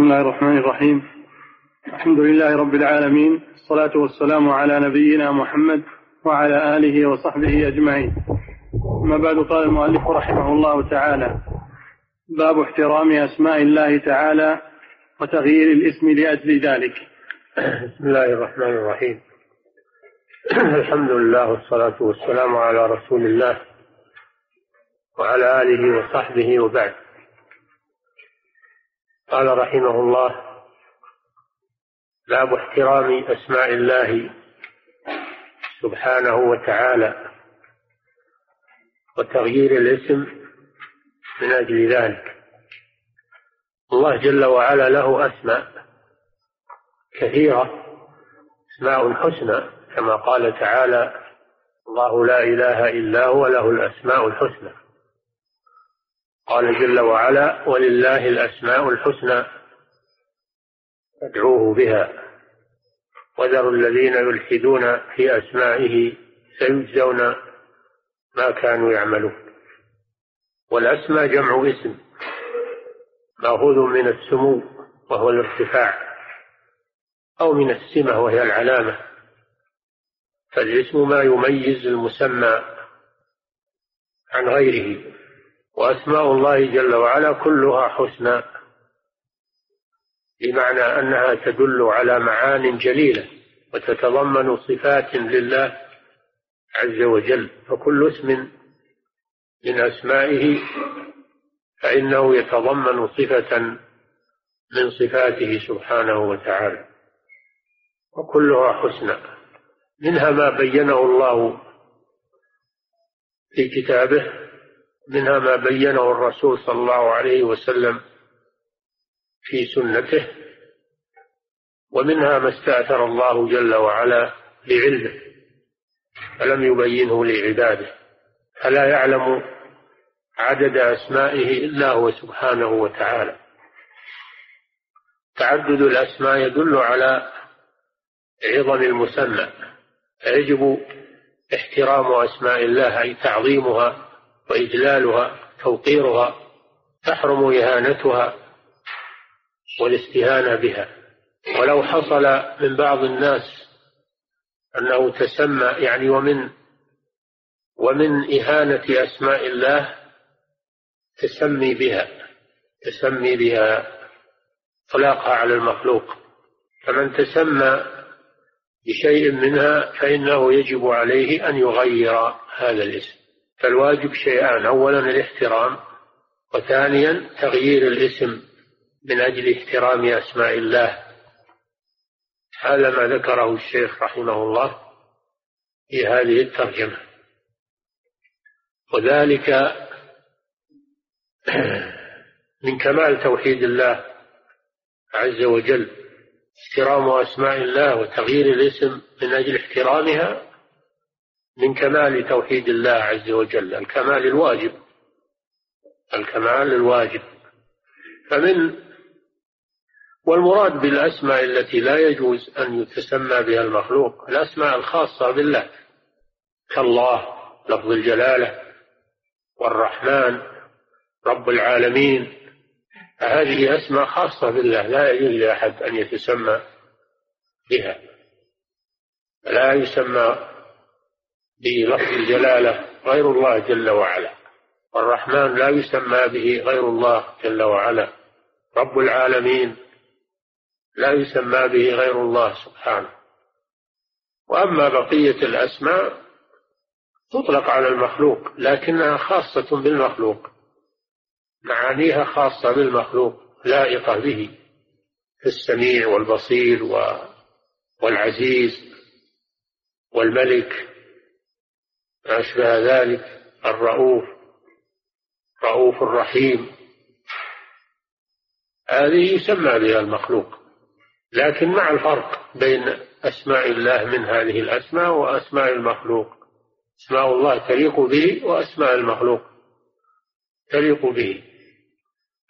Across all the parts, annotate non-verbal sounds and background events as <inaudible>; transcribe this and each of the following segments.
بسم الله الرحمن الرحيم. الحمد لله رب العالمين الصلاة والسلام على نبينا محمد وعلى آله وصحبه أجمعين. أما بعد قال المؤلف رحمه الله تعالى باب احترام أسماء الله تعالى وتغيير الاسم لأجل ذلك. بسم الله الرحمن الرحيم. الحمد لله والصلاة والسلام على رسول الله وعلى آله وصحبه وبعد. قال رحمه الله باب احترام أسماء الله سبحانه وتعالى وتغيير الاسم من أجل ذلك. الله جل وعلا له أسماء كثيرة أسماء حسنى كما قال تعالى الله لا إله إلا هو له الأسماء الحسنى. قال جل وعلا ولله الأسماء الحسنى فادعوه بها وذروا الذين يلحدون في أسمائه سيجزون ما كانوا يعملون. والأسماء جمع اسم مأخوذ من السمو وهو الارتفاع أو من السمة وهي العلامة فالاسم ما يميز المسمى عن غيره. وأسماء الله جل وعلا كلها حسنى بمعنى أنها تدل على معان جليلة وتتضمن صفات لله عز وجل فكل اسم من أسمائه فإنه يتضمن صفة من صفاته سبحانه وتعالى وكلها حسنى. منها ما بينه الله في كتابه منها ما بينه الرسول صلى الله عليه وسلم في سنته ومنها ما استأثر الله جل وعلا بعلمه فلم يبينه لعباده فلا يعلم عدد أسمائه إلا هو سبحانه وتعالى. تعدد الأسماء يدل على عظم المسمى فيجب احترام أسماء الله أي تعظيمها وإجلالها توقيرها تحرم إهانتها والاستهانة بها. ولو حصل من بعض الناس أنه تسمى يعني ومن ومن إهانة أسماء الله تسمي بها تسمي بها إطلاقها على المخلوق. فمن تسمى بشيء منها فإنه يجب عليه أن يغير هذا الاسم. فالواجب شيئان أولا الاحترام وثانيا تغيير الاسم من أجل احترام أسماء الله. هذا ما ذكره الشيخ رحمه الله في هذه الترجمة. وذلك <clears throat> من كمال توحيد الله عز وجل احترام أسماء الله وتغيير الاسم من أجل احترامها من كمال توحيد الله عز وجل الكمال الواجب الكمال الواجب. فمن والمراد بالأسماء التي لا يجوز أن يتسمى بها المخلوق الأسماء الخاصة بالله كالله لفظ الجلالة والرحمن رب العالمين. هذه أسماء خاصة بالله لا يجوز لأحد أن يتسمى بها لا يسمى بلفظ الجلالة غير الله جل وعلا. والرحمن لا يسمى به غير الله جل وعلا. رب العالمين لا يسمى به غير الله سبحانه. وأما بقية الأسماء تطلق على المخلوق لكنها خاصة بالمخلوق. معانيها خاصة بالمخلوق لائقة به السميع والبصير والعزيز والملك. أشبه ذلك الرؤوف رؤوف الرحيم. هذه يسمى بها المخلوق لكن مع الفرق بين أسماء الله من هذه الأسماء وأسماء المخلوق. أسماء الله تليق به وأسماء المخلوق تليق به.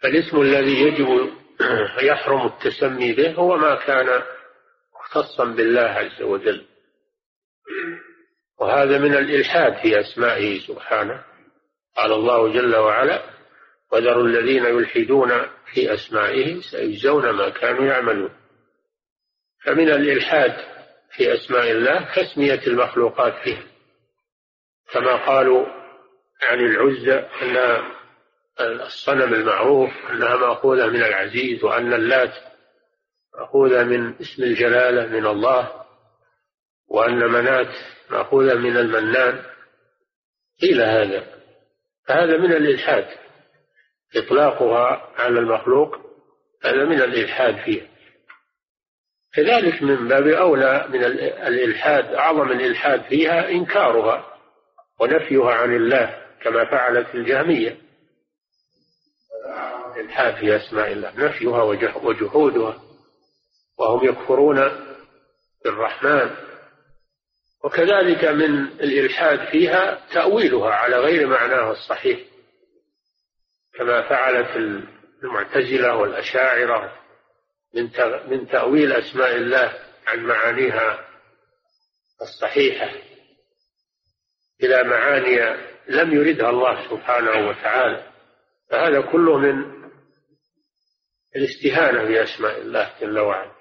فالاسم الذي يجب <clears throat> يحرم التسمي به هو ما كان مختصا بالله عز وجل. وهذا من الإلحاد في أسمائه سبحانه. قال الله جل وعلا وذروا الذين يلحدون في أسمائه سيجزون ما كانوا يعملون. فمن الإلحاد في أسماء الله تسمية المخلوقات فيه كما قالوا عن العزة أن الصنم المعروف أنها مأخوذة من العزيز وأن اللات مأخوذة من اسم الجلالة من الله وأن منات مأخوذة من المنان قيل هذا فهذا من الإلحاد. إطلاقها على المخلوق هذا من الإلحاد فيه. كذلك من باب أولى من الإلحاد أعظم الإلحاد فيها إنكارها ونفيها عن الله كما فعلت الجهمية. الإلحاد في أسماء الله نفيها وجحودها وهم يكفرون بالرحمن. وكذلك من الإلحاد فيها تأويلها على غير معناها الصحيح كما فعلت المعتزلة والأشاعرة من من تأويل أسماء الله عن معانيها الصحيحة إلى معاني لم يردها الله سبحانه وتعالى. فهذا كله من الاستهانة بأسماء الله جل وعلا.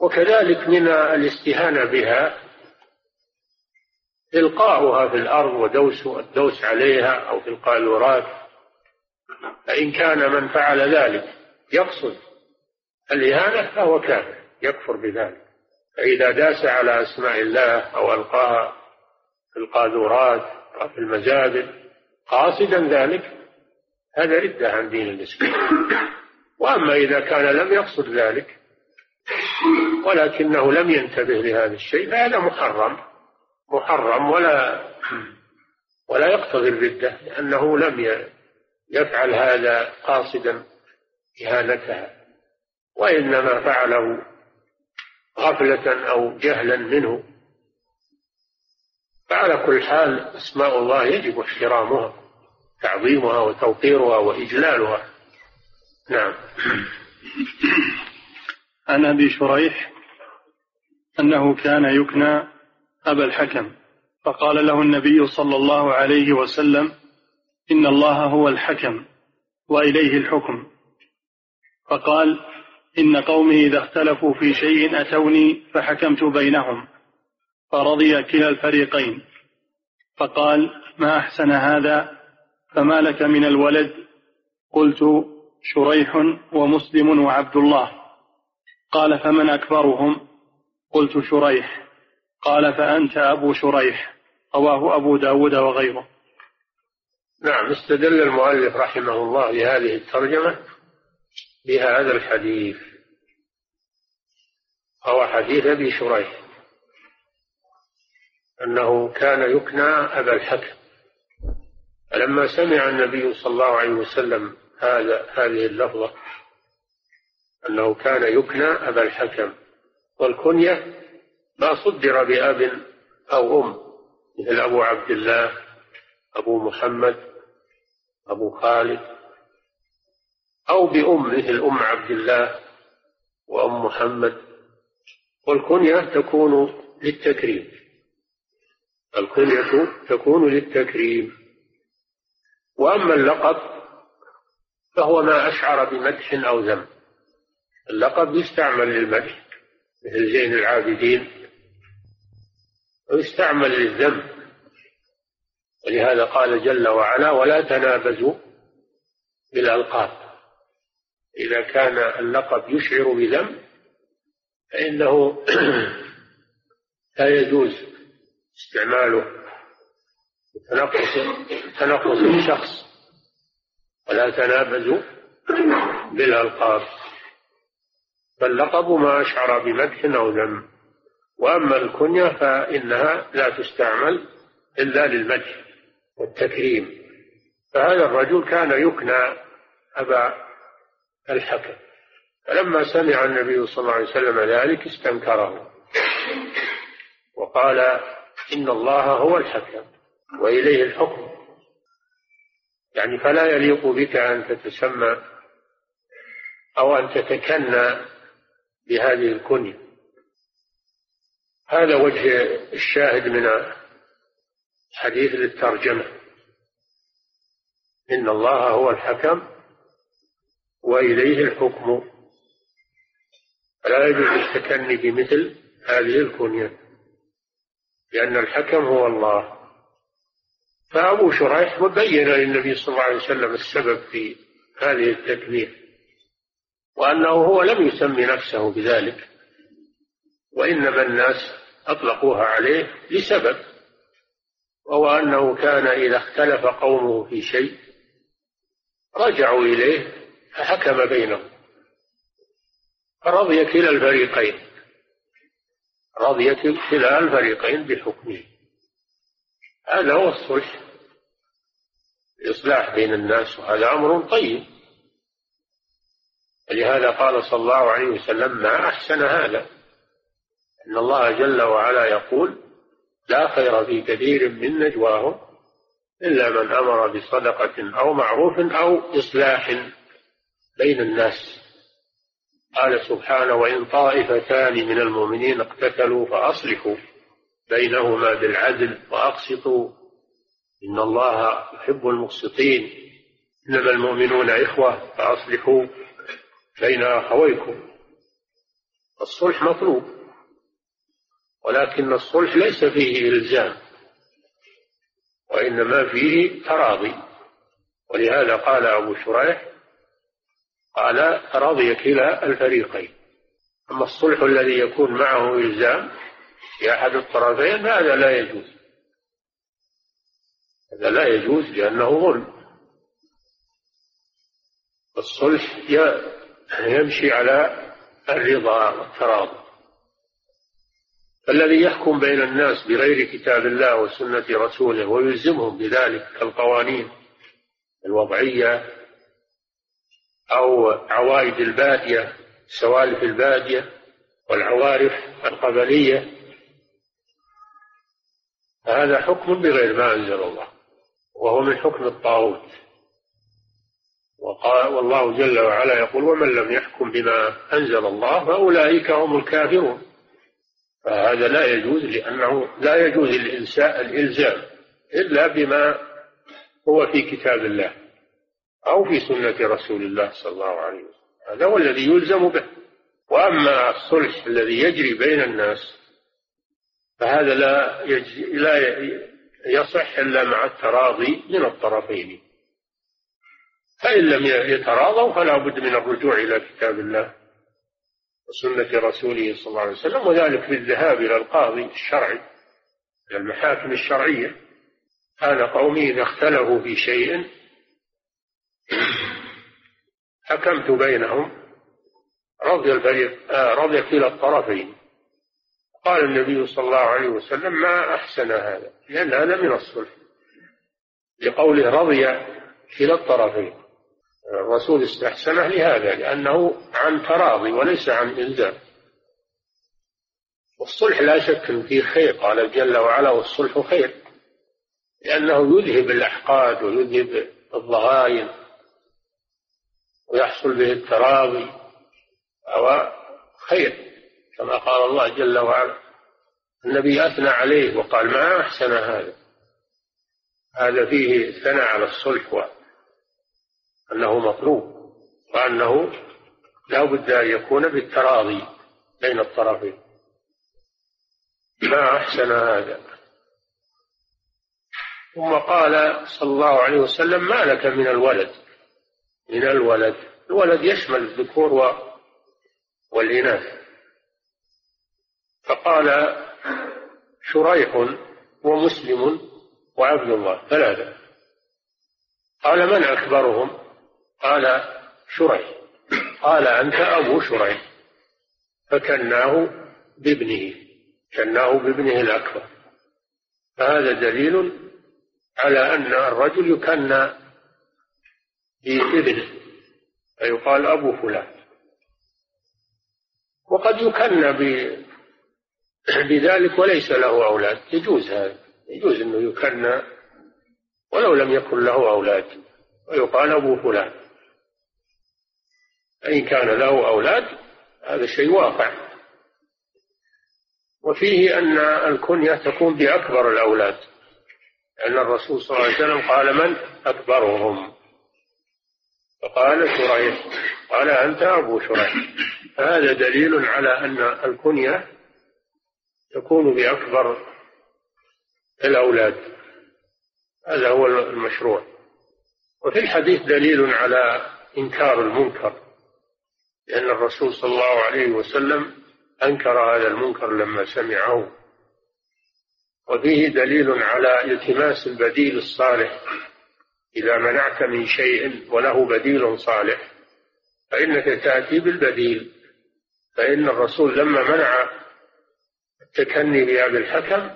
وكذلك من الاستهانة بها إلقاؤها في الأرض ودوس الدوس عليها أو إلقاء الوراث فإن كان من فعل ذلك يقصد الإهانة فهو كافر يكفر بذلك. فإذا داس على أسماء الله أو ألقاها في القاذورات أو في المزابل قاصدا ذلك هذا ردة عن دين الإسلام. وأما إذا كان لم يقصد ذلك ولكنه لم ينتبه لهذا الشيء فهذا محرم. محرم ولا ولا يقتضي الردة لأنه لم يفعل هذا قاصدا إهانتها وإنما فعله غفلة أو جهلا منه. فعلى كل حال أسماء الله يجب احترامها تعظيمها وتوقيرها وإجلالها. نعم. عن أبي شريح أنه كان يكنى أبا الحكم. فقال له النبي صلى الله عليه وسلم إن الله هو الحكم وإليه الحكم. فقال إن قومي إذا اختلفوا في شيء أتوني فحكمت بينهم فرضي كلا الفريقين. فقال ما أحسن هذا؟ فما لك من الولد؟ قلت شريح ومسلم وعبد الله. قال فمن أكبرهم؟ قلت شريح. قال فأنت أبو شريح رواه أبو داود وغيره. نعم استدل المؤلف رحمه الله لهذه الترجمة بهذا الحديث. هو حديث أبي شريح. أنه كان يكنى أبا الحكم. فلما سمع النبي صلى الله عليه وسلم هذا هذه اللفظة أنه كان يكنى أبا الحكم. والكنية ما صدر بأب أو أم مثل أبو عبد الله أبو محمد أبو خالد أو بأم مثل أم عبد الله وأم محمد. والكنية تكون للتكريم. الكنية تكون للتكريم. وأما اللقب فهو ما أشعر بمدح أو ذم. اللقب يستعمل للمدح مثل زين العابدين. ويستعمل للذم ولهذا قال جل وعلا ولا تنابزوا بالألقاب. إذا كان اللقب يشعر بذنب فإنه <clears throat> لا يجوز استعماله تنقص تنقص الشخص. ولا تنابزوا بالألقاب. فاللقب ما أشعر بمدح أو ذم وأما الكنية فإنها لا تستعمل إلا للمدح والتكريم. فهذا الرجل كان يكنى أبا الحكم. فلما سمع النبي صلى الله عليه وسلم ذلك استنكره. وقال إن الله هو الحكم وإليه الحكم. يعني فلا يليق بك أن تتسمى أو أن تتكنى بهذه الكنية. هذا وجه الشاهد من حديث للترجمة إن الله هو الحكم وإليه الحكم. فلا يجوز التكني بمثل هذه الكنية لأن الحكم هو الله. فأبو شريح بين للنبي صلى الله عليه وسلم السبب في هذه التكنية وأنه هو لم يسمي نفسه بذلك وإنما الناس أطلقوها عليه لسبب وهو أنه كان إذا اختلف قومه في شيء رجعوا إليه فحكم بينهم فرضي كلا الفريقين رضي كلا الفريقين بحكمه. هذا هو الصلح الإصلاح بين الناس وهذا أمر طيب. ولهذا قال صلى الله عليه وسلم ما أحسن هذا؟ إن الله جل وعلا يقول لا خير في كثير من نجواهم إلا من أمر بصدقة أو معروف أو إصلاح بين الناس. قال سبحانه وإن طائفتان من المؤمنين اقتتلوا فأصلحوا بينهما بالعدل وأقسطوا. إن الله يحب المقسطين. إنما المؤمنون إخوة فأصلحوا بين أخويكم. الصلح مطلوب. ولكن الصلح ليس فيه إلزام وإنما فيه تراضي. ولهذا قال أبو شريح قال تراضي كلا الفريقين. أما الصلح الذي يكون معه إلزام في أحد الطرفين هذا لا يجوز. هذا لا يجوز لأنه ظلم. الصلح يمشي على الرضا والتراضي. فالذي يحكم بين الناس بغير كتاب الله وسنة رسوله ويلزمهم بذلك كالقوانين الوضعية أو عوائد البادية سوالف البادية والعوارف القبلية. هذا حكم بغير ما أنزل الله وهو من حكم الطاغوت. والله جل وعلا يقول ومن لم يحكم بما أنزل الله فأولئك هم الكافرون. فهذا لا يجوز لأنه لا يجوز الإلزام إلا بما هو في كتاب الله أو في سنة رسول الله صلى الله عليه وسلم. هذا هو الذي يلزم به. وأما الصلح الذي يجري بين الناس فهذا لا لا يصح إلا مع التراضي من الطرفين. فإن لم يتراضوا فلا بد من الرجوع إلى كتاب الله. وسنة رسوله صلى الله عليه وسلم وذلك بالذهاب إلى القاضي الشرعي إلى المحاكم الشرعية. كان قومي إذا اختلفوا في شيء حكمت بينهم رضي الفريق آه رضي كلا الطرفين. قال النبي صلى الله عليه وسلم ما أحسن هذا؟ لأن هذا من الصلح. لقوله رضي كلا الطرفين. الرسول استحسنه لهذا لأنه عن تراضي وليس عن إلزام. والصلح لا شك فيه خير قال جل وعلا والصلح خير لأنه يذهب الأحقاد ويذهب الضغائن ويحصل به التراضي أو خير كما قال الله جل وعلا. النبي أثنى عليه وقال ما أحسن هذا؟ هذا فيه ثناء على الصلح أنه مطلوب وأنه لا بد أن يكون بالتراضي بين الطرفين. ما أحسن هذا؟ ثم قال صلى الله عليه وسلم ما لك من الولد؟ من الولد. الولد يشمل الذكور والإناث. فقال شريح ومسلم وعبد الله ثلاثة. قال من أكبرهم؟ قال شريح. قال أنت أبو شريح. فكناه بابنه. كناه بابنه الأكبر. فهذا دليل على أن الرجل يكنى بابنه. فيقال أبو فلان. وقد يكنى بذلك وليس له أولاد. يجوز هذا. يجوز أنه يكنى ولو لم يكن له أولاد. ويقال أبو فلان. فإن كان له أولاد هذا شيء واقع. وفيه أن الكنية تكون بأكبر الأولاد لأن الرسول صلى الله عليه وسلم قال من أكبرهم؟ فقال شريح قال أنت أبو شريح. فهذا دليل على أن الكنية تكون بأكبر الأولاد. هذا هو المشروع. وفي الحديث دليل على إنكار المنكر. لأن الرسول صلى الله عليه وسلم أنكر هذا المنكر لما سمعه. وفيه دليل على التماس البديل الصالح. إذا منعت من شيء وله بديل صالح فإنك تأتي بالبديل. فإن الرسول لما منع التكني بأبي الحكم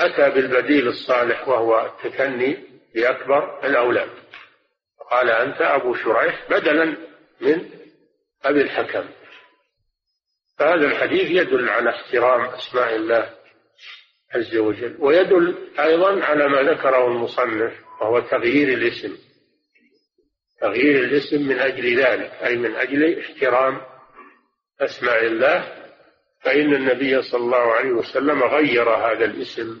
أتى بالبديل الصالح وهو التكني بأكبر الأولاد. قال أنت أبو شريح بدلا من أبي الحكم. فهذا الحديث يدل على احترام أسماء الله عز وجل ويدل أيضا على ما ذكره المصنف وهو تغيير الاسم. تغيير الاسم من أجل ذلك أي من أجل احترام أسماء الله. فإن النبي صلى الله عليه وسلم غير هذا الاسم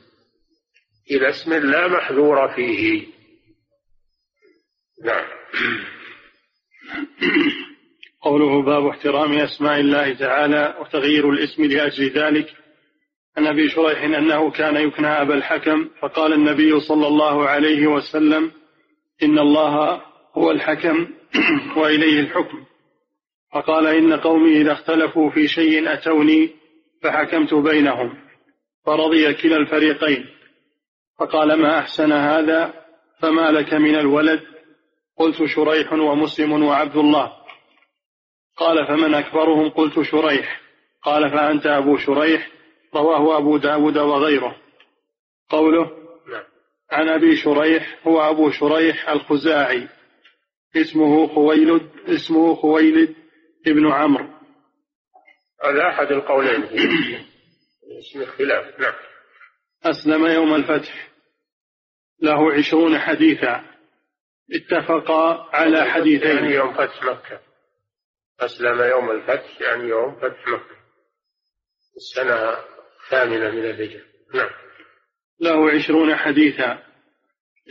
إلى اسم لا محذور فيه. نعم. <clears throat> قوله باب احترام أسماء الله تعالى وتغيير الاسم لأجل ذلك. عن أبي شريح أنه كان يكنى أبا الحكم فقال النبي صلى الله عليه وسلم إن الله هو الحكم <clears throat> وإليه الحكم. فقال إن قومي إذا اختلفوا في شيء أتوني فحكمت بينهم فرضي كلا الفريقين. فقال ما أحسن هذا؟ فما لك من الولد؟ قلت شريح ومسلم وعبد الله. قال فمن أكبرهم؟ قلت شريح. قال فأنت أبو شريح. رواه أبو داود وغيره. قوله نعم. عن أبي شريح هو أبو شريح الخزاعي. اسمه خويلد اسمه خويلد ابن عمرو. هذا أحد القولين. اسم الخلاف نعم. أسلم يوم الفتح. له عشرون حديثا. اتفقا على حديثين. يعني يوم فتح مكة. أسلم يوم الفتح يعني يوم فتح مكة. السنة الثامنة من الهجرة. نعم. له عشرون حديثا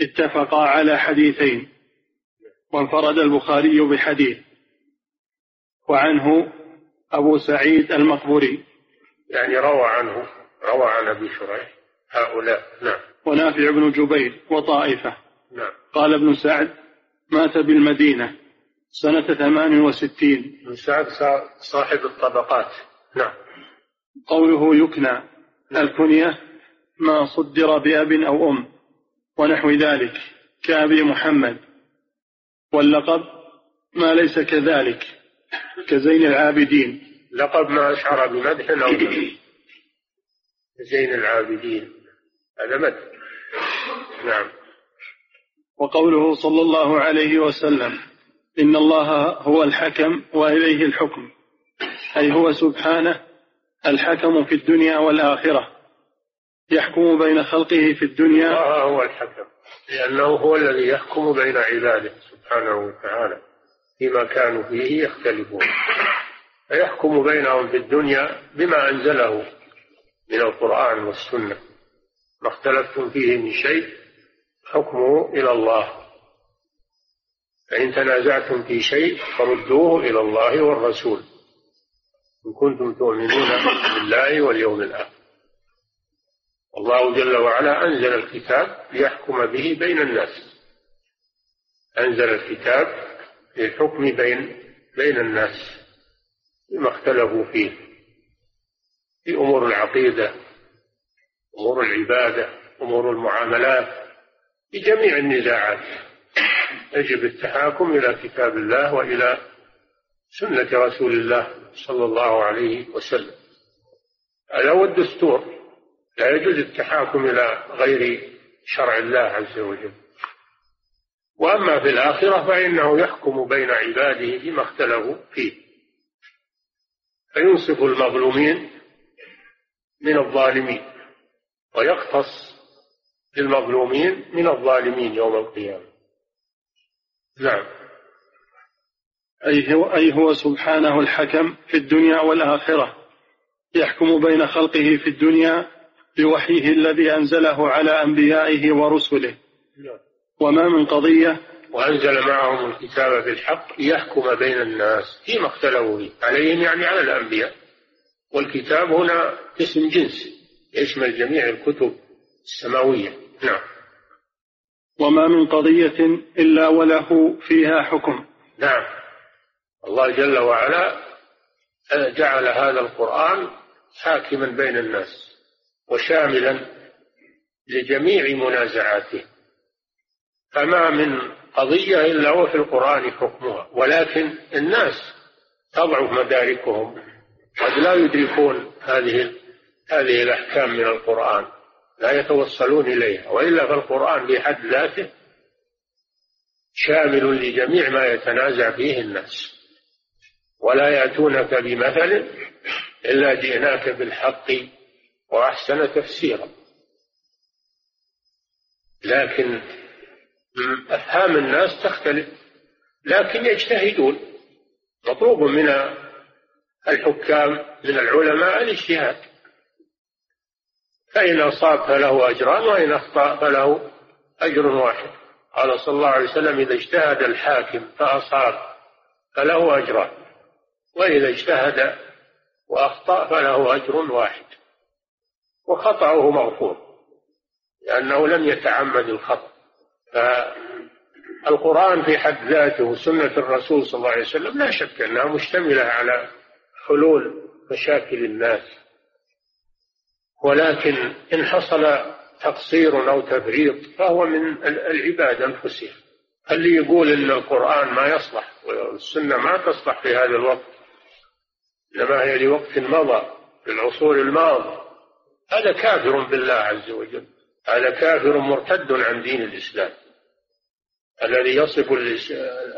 اتفقا على حديثين وانفرد البخاري بحديث وعنه أبو سعيد المقبوري. يعني روى عنه روى عن أبي شريح هؤلاء. نعم. ونافع بن جبير وطائفة. نعم. قال ابن سعد مات بالمدينة. سنة ثمان وستين. ابن سعد صاحب الطبقات. نعم. قوله يكنى الكنية ما صدر بأب أو أم ونحو ذلك كأبي محمد. واللقب ما ليس كذلك كزين العابدين. لقب ما أشعر بمدح أو زين العابدين. هذا مدح. نعم. وقوله صلى الله عليه وسلم إن الله هو الحكم وإليه الحكم. أي هو سبحانه الحكم في الدنيا والآخرة. يحكم بين خلقه في الدنيا. الله هو الحكم. لأنه هو الذي يحكم بين عباده سبحانه وتعالى. فيما كانوا فيه يختلفون. فيحكم بينهم في الدنيا بما أنزله من القرآن والسنة. ما اختلفتم فيه من شيء حكمه إلى الله. فإن تنازعتم في شيء فردوه إلى الله والرسول. إن كنتم تؤمنون بالله واليوم الآخر. الله جل وعلا أنزل الكتاب ليحكم به بين الناس. أنزل الكتاب للحكم بين بين الناس بما اختلفوا فيه. في أمور العقيدة أمور العبادة أمور المعاملات في جميع النزاعات. يجب التحاكم إلى كتاب الله وإلى سنة رسول الله صلى الله عليه وسلم. هذا هو الدستور. لا يجوز التحاكم إلى غير شرع الله عز وجل. وأما في الآخرة فإنه يحكم بين عباده فيما اختلفوا فيه. فينصف المظلومين من الظالمين ويقتص للمظلومين من الظالمين يوم القيامة. نعم. أي هو, أي هو سبحانه الحكم في الدنيا والآخرة. يحكم بين خلقه في الدنيا بوحيه الذي أنزله على أنبيائه ورسله. وما من قضية وأنزل معهم الكتاب بالحق ليحكم بين الناس فيما اختلفوا فيه. عليهم يعني على الأنبياء. والكتاب هنا اسم جنس يشمل جميع الكتب السماوية. نعم. وما من قضية إلا وله فيها حكم. نعم. الله جل وعلا جعل هذا القرآن حاكما بين الناس وشاملا لجميع منازعاته. فما من قضية إلا وفي القرآن حكمها ولكن الناس تضعف مداركهم قد لا يدركون هذه هذه الأحكام من القرآن. لا يتوصلون إليها وإلا فالقرآن بحد ذاته شامل لجميع ما يتنازع فيه الناس. ولا يأتونك بمثل إلا جئناك بالحق وأحسن تفسيرا. لكن أفهام الناس تختلف لكن يجتهدون. مطلوب من الحكام من العلماء الإجتهاد. فإن أصاب فله أجران وإن أخطأ فله أجر واحد. قال صلى الله عليه وسلم إذا اجتهد الحاكم فأصاب فله أجران وإذا اجتهد وأخطأ فله أجر واحد. وخطأه مغفور لأنه لم يتعمد الخطأ. فالقرآن في حد ذاته وسنة الرسول صلى الله عليه وسلم لا شك أنها مشتملة على حلول مشاكل الناس. ولكن إن حصل تقصير أو تفريط فهو من العباد أنفسهم. اللي يقول إن القرآن ما يصلح والسنة ما تصلح في هذا الوقت؟ إنما هي لوقت مضى في العصور الماضية. هذا كافر بالله عز وجل. هذا كافر مرتد عن دين الإسلام. الذي يصف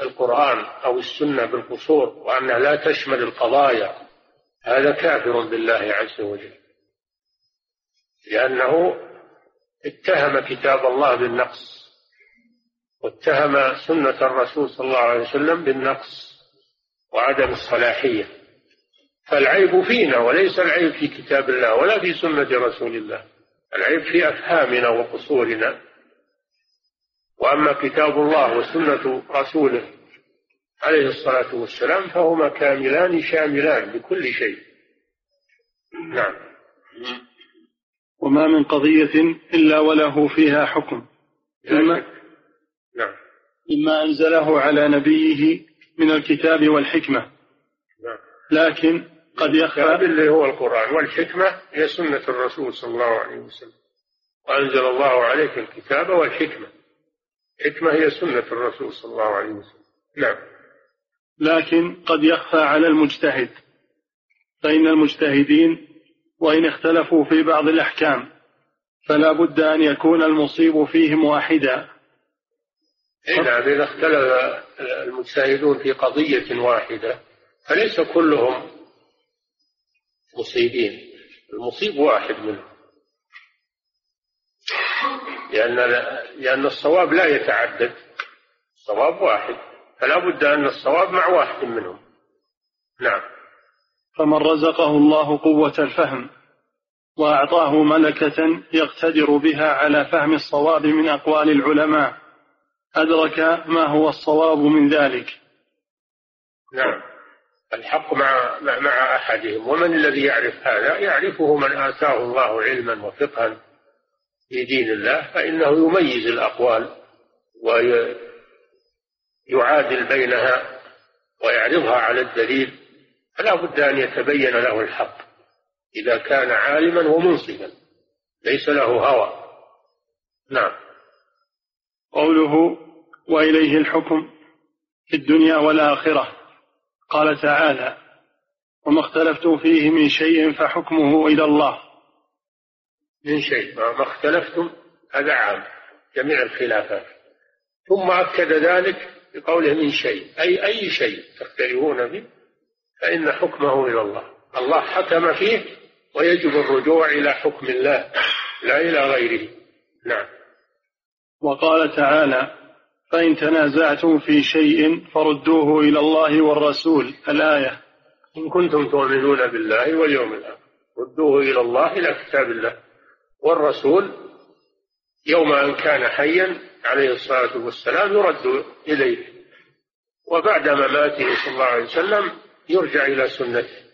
القرآن أو السنة بالقصور وأنها لا تشمل القضايا. هذا كافر بالله عز وجل. لأنه اتهم كتاب الله بالنقص واتهم سنة الرسول صلى الله عليه وسلم بالنقص وعدم الصلاحية. فالعيب فينا وليس العيب في كتاب الله ولا في سنة رسول الله العيب في أفهامنا وقصورنا. وأما كتاب الله وسنة رسوله عليه الصلاة والسلام فهما كاملان شاملان لكل شيء. نعم. وما من قضية إلا وله فيها حكم. إما, نعم. إما أنزله على نبيه من الكتاب والحكمة. نعم. لكن قد يخفى اللي هو القرآن والحكمة هي سنة الرسول صلى الله عليه وسلم. وأنزل الله عليك الكتاب والحكمة. الحكمة هي سنة الرسول صلى الله عليه وسلم. نعم. لكن قد يخفى على المجتهد. فإن المجتهدين وإن اختلفوا في بعض الأحكام فلا بد أن يكون المصيب فيهم واحدا. نعم إذا اختلف المجتهدون في قضية واحدة فليس كلهم مصيبين المصيب واحد منهم. لأن لأن الصواب لا يتعدد الصواب واحد فلا بد أن الصواب مع واحد منهم. نعم. فمن رزقه الله قوة الفهم وأعطاه ملكة يقتدر بها على فهم الصواب من أقوال العلماء أدرك ما هو الصواب من ذلك. نعم. الحق مع مع أحدهم. ومن الذي يعرف هذا؟ يعرفه من آتاه الله علما وفقها في دين الله فإنه يميز الأقوال ويعادل بينها ويعرضها على الدليل فلا بد أن يتبين له الحق. إذا كان عالما ومنصفا ليس له هوى. نعم. قوله وإليه الحكم في الدنيا والآخرة. قال تعالى وما اختلفتم فيه من شيء فحكمه إلى الله. من شيء. ما اختلفتم هذا عام. جميع الخلافات. ثم أكد ذلك بقوله من شيء. أي أي شيء تختلفون به؟ فإن حكمه إلى الله. الله حكم فيه ويجب الرجوع إلى حكم الله لا إلى غيره. نعم. وقال تعالى فإن تنازعتم في شيء فردوه إلى الله والرسول. الآية. إن كنتم تؤمنون بالله واليوم الآخر ردوه إلى الله إلى كتاب الله والرسول يوم أن كان حيا عليه الصلاة والسلام يرد إليه. وبعد مماته صلى الله عليه وسلم يرجع إلى سنته.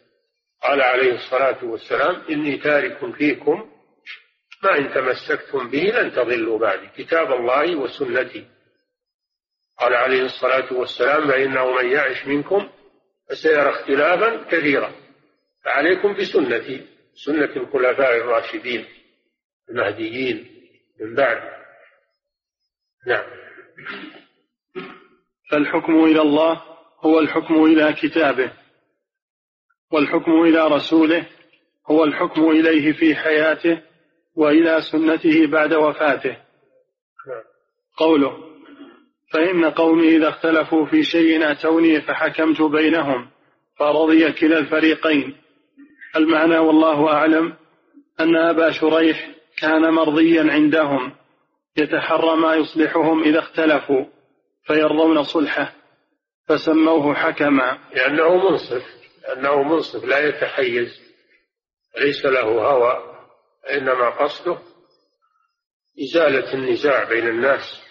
قال عليه الصلاة والسلام إني تارك فيكم ما إن تمسكتم به لن تضلوا بعدي. كتاب الله وسنتي. قال عليه الصلاة والسلام فإنه من يعش منكم فسيرى اختلافا كثيرا. فعليكم بسنتي. سنة الخلفاء الراشدين المهديين من بعد. نعم. فالحكم إلى الله هو الحكم إلى كتابه. والحكم إلى رسوله هو الحكم إليه في حياته وإلى سنته بعد وفاته. قوله فإن قومي إذا اختلفوا في شيء أتوني فحكمت بينهم فرضي كلا الفريقين. المعنى والله أعلم أن أبا شريح كان مرضيا عندهم يتحرى ما يصلحهم إذا اختلفوا فيرضون صلحه فسموه حكما. لأنه منصف. لأنه منصف لا يتحيز. ليس له هوى إنما قصده إزالة النزاع بين الناس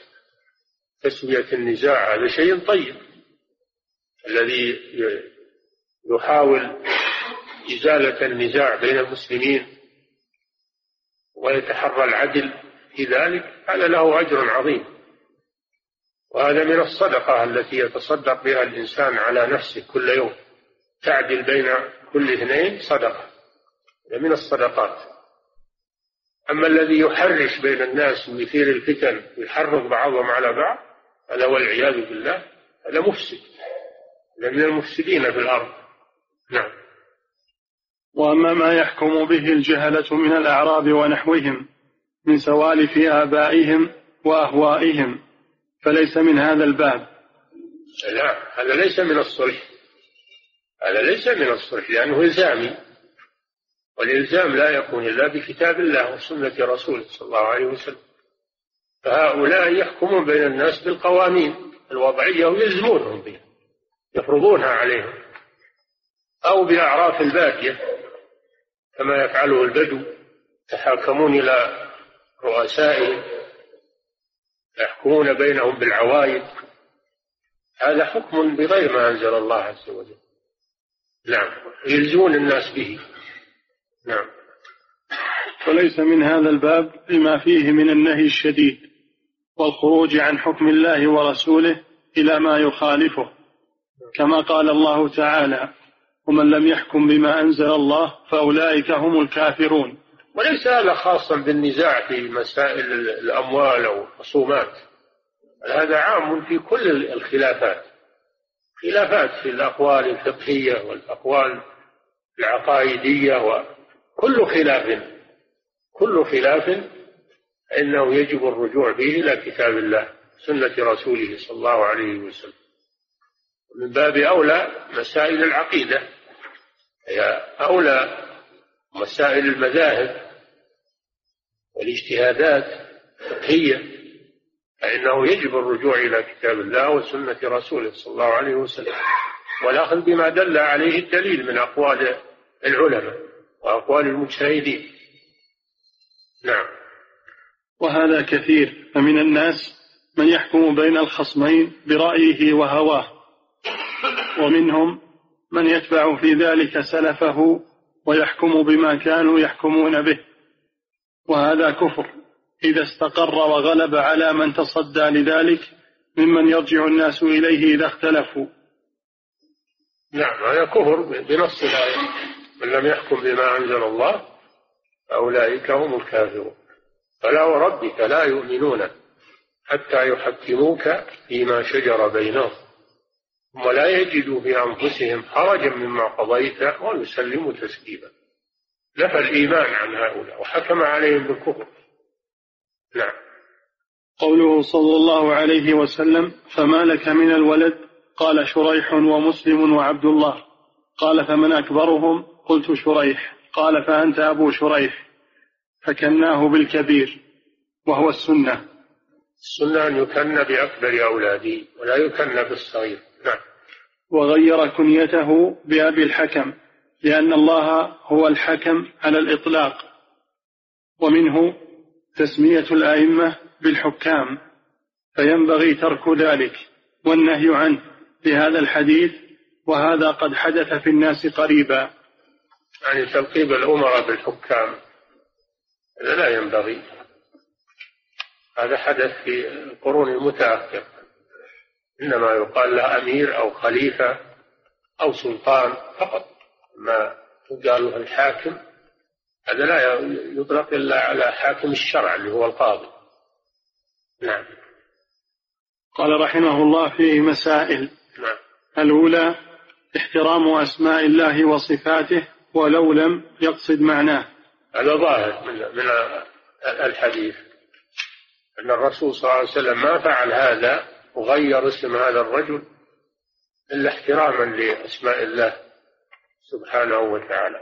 تسوية النزاع هذا شيء طيب. الذي يحاول إزالة النزاع بين المسلمين ويتحرى العدل في ذلك هذا له أجر عظيم. وهذا من الصدقة التي يتصدق بها الإنسان على نفسه كل يوم. تعدل بين كل اثنين صدقة من الصدقات. أما الذي يحرش بين الناس ويثير الفتن ويحرض بعضهم على بعض هذا والعياذ بالله هذا مفسد. هذا من المفسدين في الأرض. نعم. وأما ما يحكم به الجهلة من الأعراب ونحوهم من سوالف آبائهم وأهوائهم فليس من هذا الباب. لا هذا ليس من الصلح. هذا ليس من الصلح لأنه إلزامي. والإلزام لا يكون إلا بكتاب الله وسنة رسوله صلى الله عليه وسلم. فهؤلاء يحكمون بين الناس بالقوانين الوضعية ويلزمونهم بها يفرضونها عليهم. أو بأعراف البادية كما يفعله البدو يتحاكمون إلى رؤسائهم يحكمون بينهم بالعوايد هذا حكم بغير ما أنزل الله عز وجل. نعم. يلزمون الناس به. نعم. وليس من هذا الباب بما فيه من النهي الشديد والخروج عن حكم الله ورسوله إلى ما يخالفه. كما قال الله تعالى ومن لم يحكم بما أنزل الله فأولئك هم الكافرون. وليس هذا خاصا بالنزاع في مسائل الأموال أو الخصومات هذا عام في كل الخلافات. خلافات في الأقوال الفقهية والأقوال العقائدية وكل خلاف كل خلاف إنه يجب الرجوع فيه إلى كتاب الله سنة رسوله صلى الله عليه وسلم. من باب أولى مسائل العقيدة. هي أولى مسائل المذاهب والاجتهادات الفقهية. فإنه يجب الرجوع إلى كتاب الله وسنة رسوله صلى الله عليه وسلم. والأخذ بما دل عليه الدليل من أقوال العلماء وأقوال المجتهدين. نعم. وهذا كثير. فمن الناس من يحكم بين الخصمين برأيه وهواه. ومنهم من يتبع في ذلك سلفه ويحكم بما كانوا يحكمون به. وهذا كفر. إذا استقر وغلب على من تصدى لذلك ممن يرجع الناس إليه إذا اختلفوا. نعم هذا كفر بنص الآية. من لم يحكم بما أنزل الله فأولئك هم الكافرون. فلا وربك لا يؤمنون حتى يحكموك فيما شجر بينهم. ثم لا يجدوا في أنفسهم حرجا مما قضيت ويسلموا تسليما. نفى الإيمان عن هؤلاء وحكم عليهم بالكفر. نعم. قوله صلى الله عليه وسلم فما لك من الولد؟ قال شريح ومسلم وعبد الله. قال فمن أكبرهم؟ قلت شريح. قال فأنت أبو شريح. فكناه بالكبير وهو السنة. السنة أن يكن بأكبر أولاده ولا يكن بالصغير. نعم. وغير كنيته بأبي الحكم لأن الله هو الحكم على الإطلاق ومنه تسمية الأئمة بالحكام فينبغي ترك ذلك والنهي عنه بهذا الحديث وهذا قد حدث في الناس قريبا. يعني تلقيب الأمراء بالحكام هذا لا ينبغي. هذا حدث في القرون المتأخرة. إنما يقال له أمير أو خليفة أو سلطان فقط ما يقال له الحاكم هذا لا يطلق إلا على حاكم الشرع اللي هو القاضي. نعم. قال رحمه الله فيه مسائل. نعم. الأولى احترام أسماء الله وصفاته ولو لم يقصد معناه. هذا ظاهر من من الحديث أن الرسول صلى الله عليه وسلم ما فعل هذا وغير اسم هذا الرجل إلا احتراما لأسماء الله سبحانه وتعالى.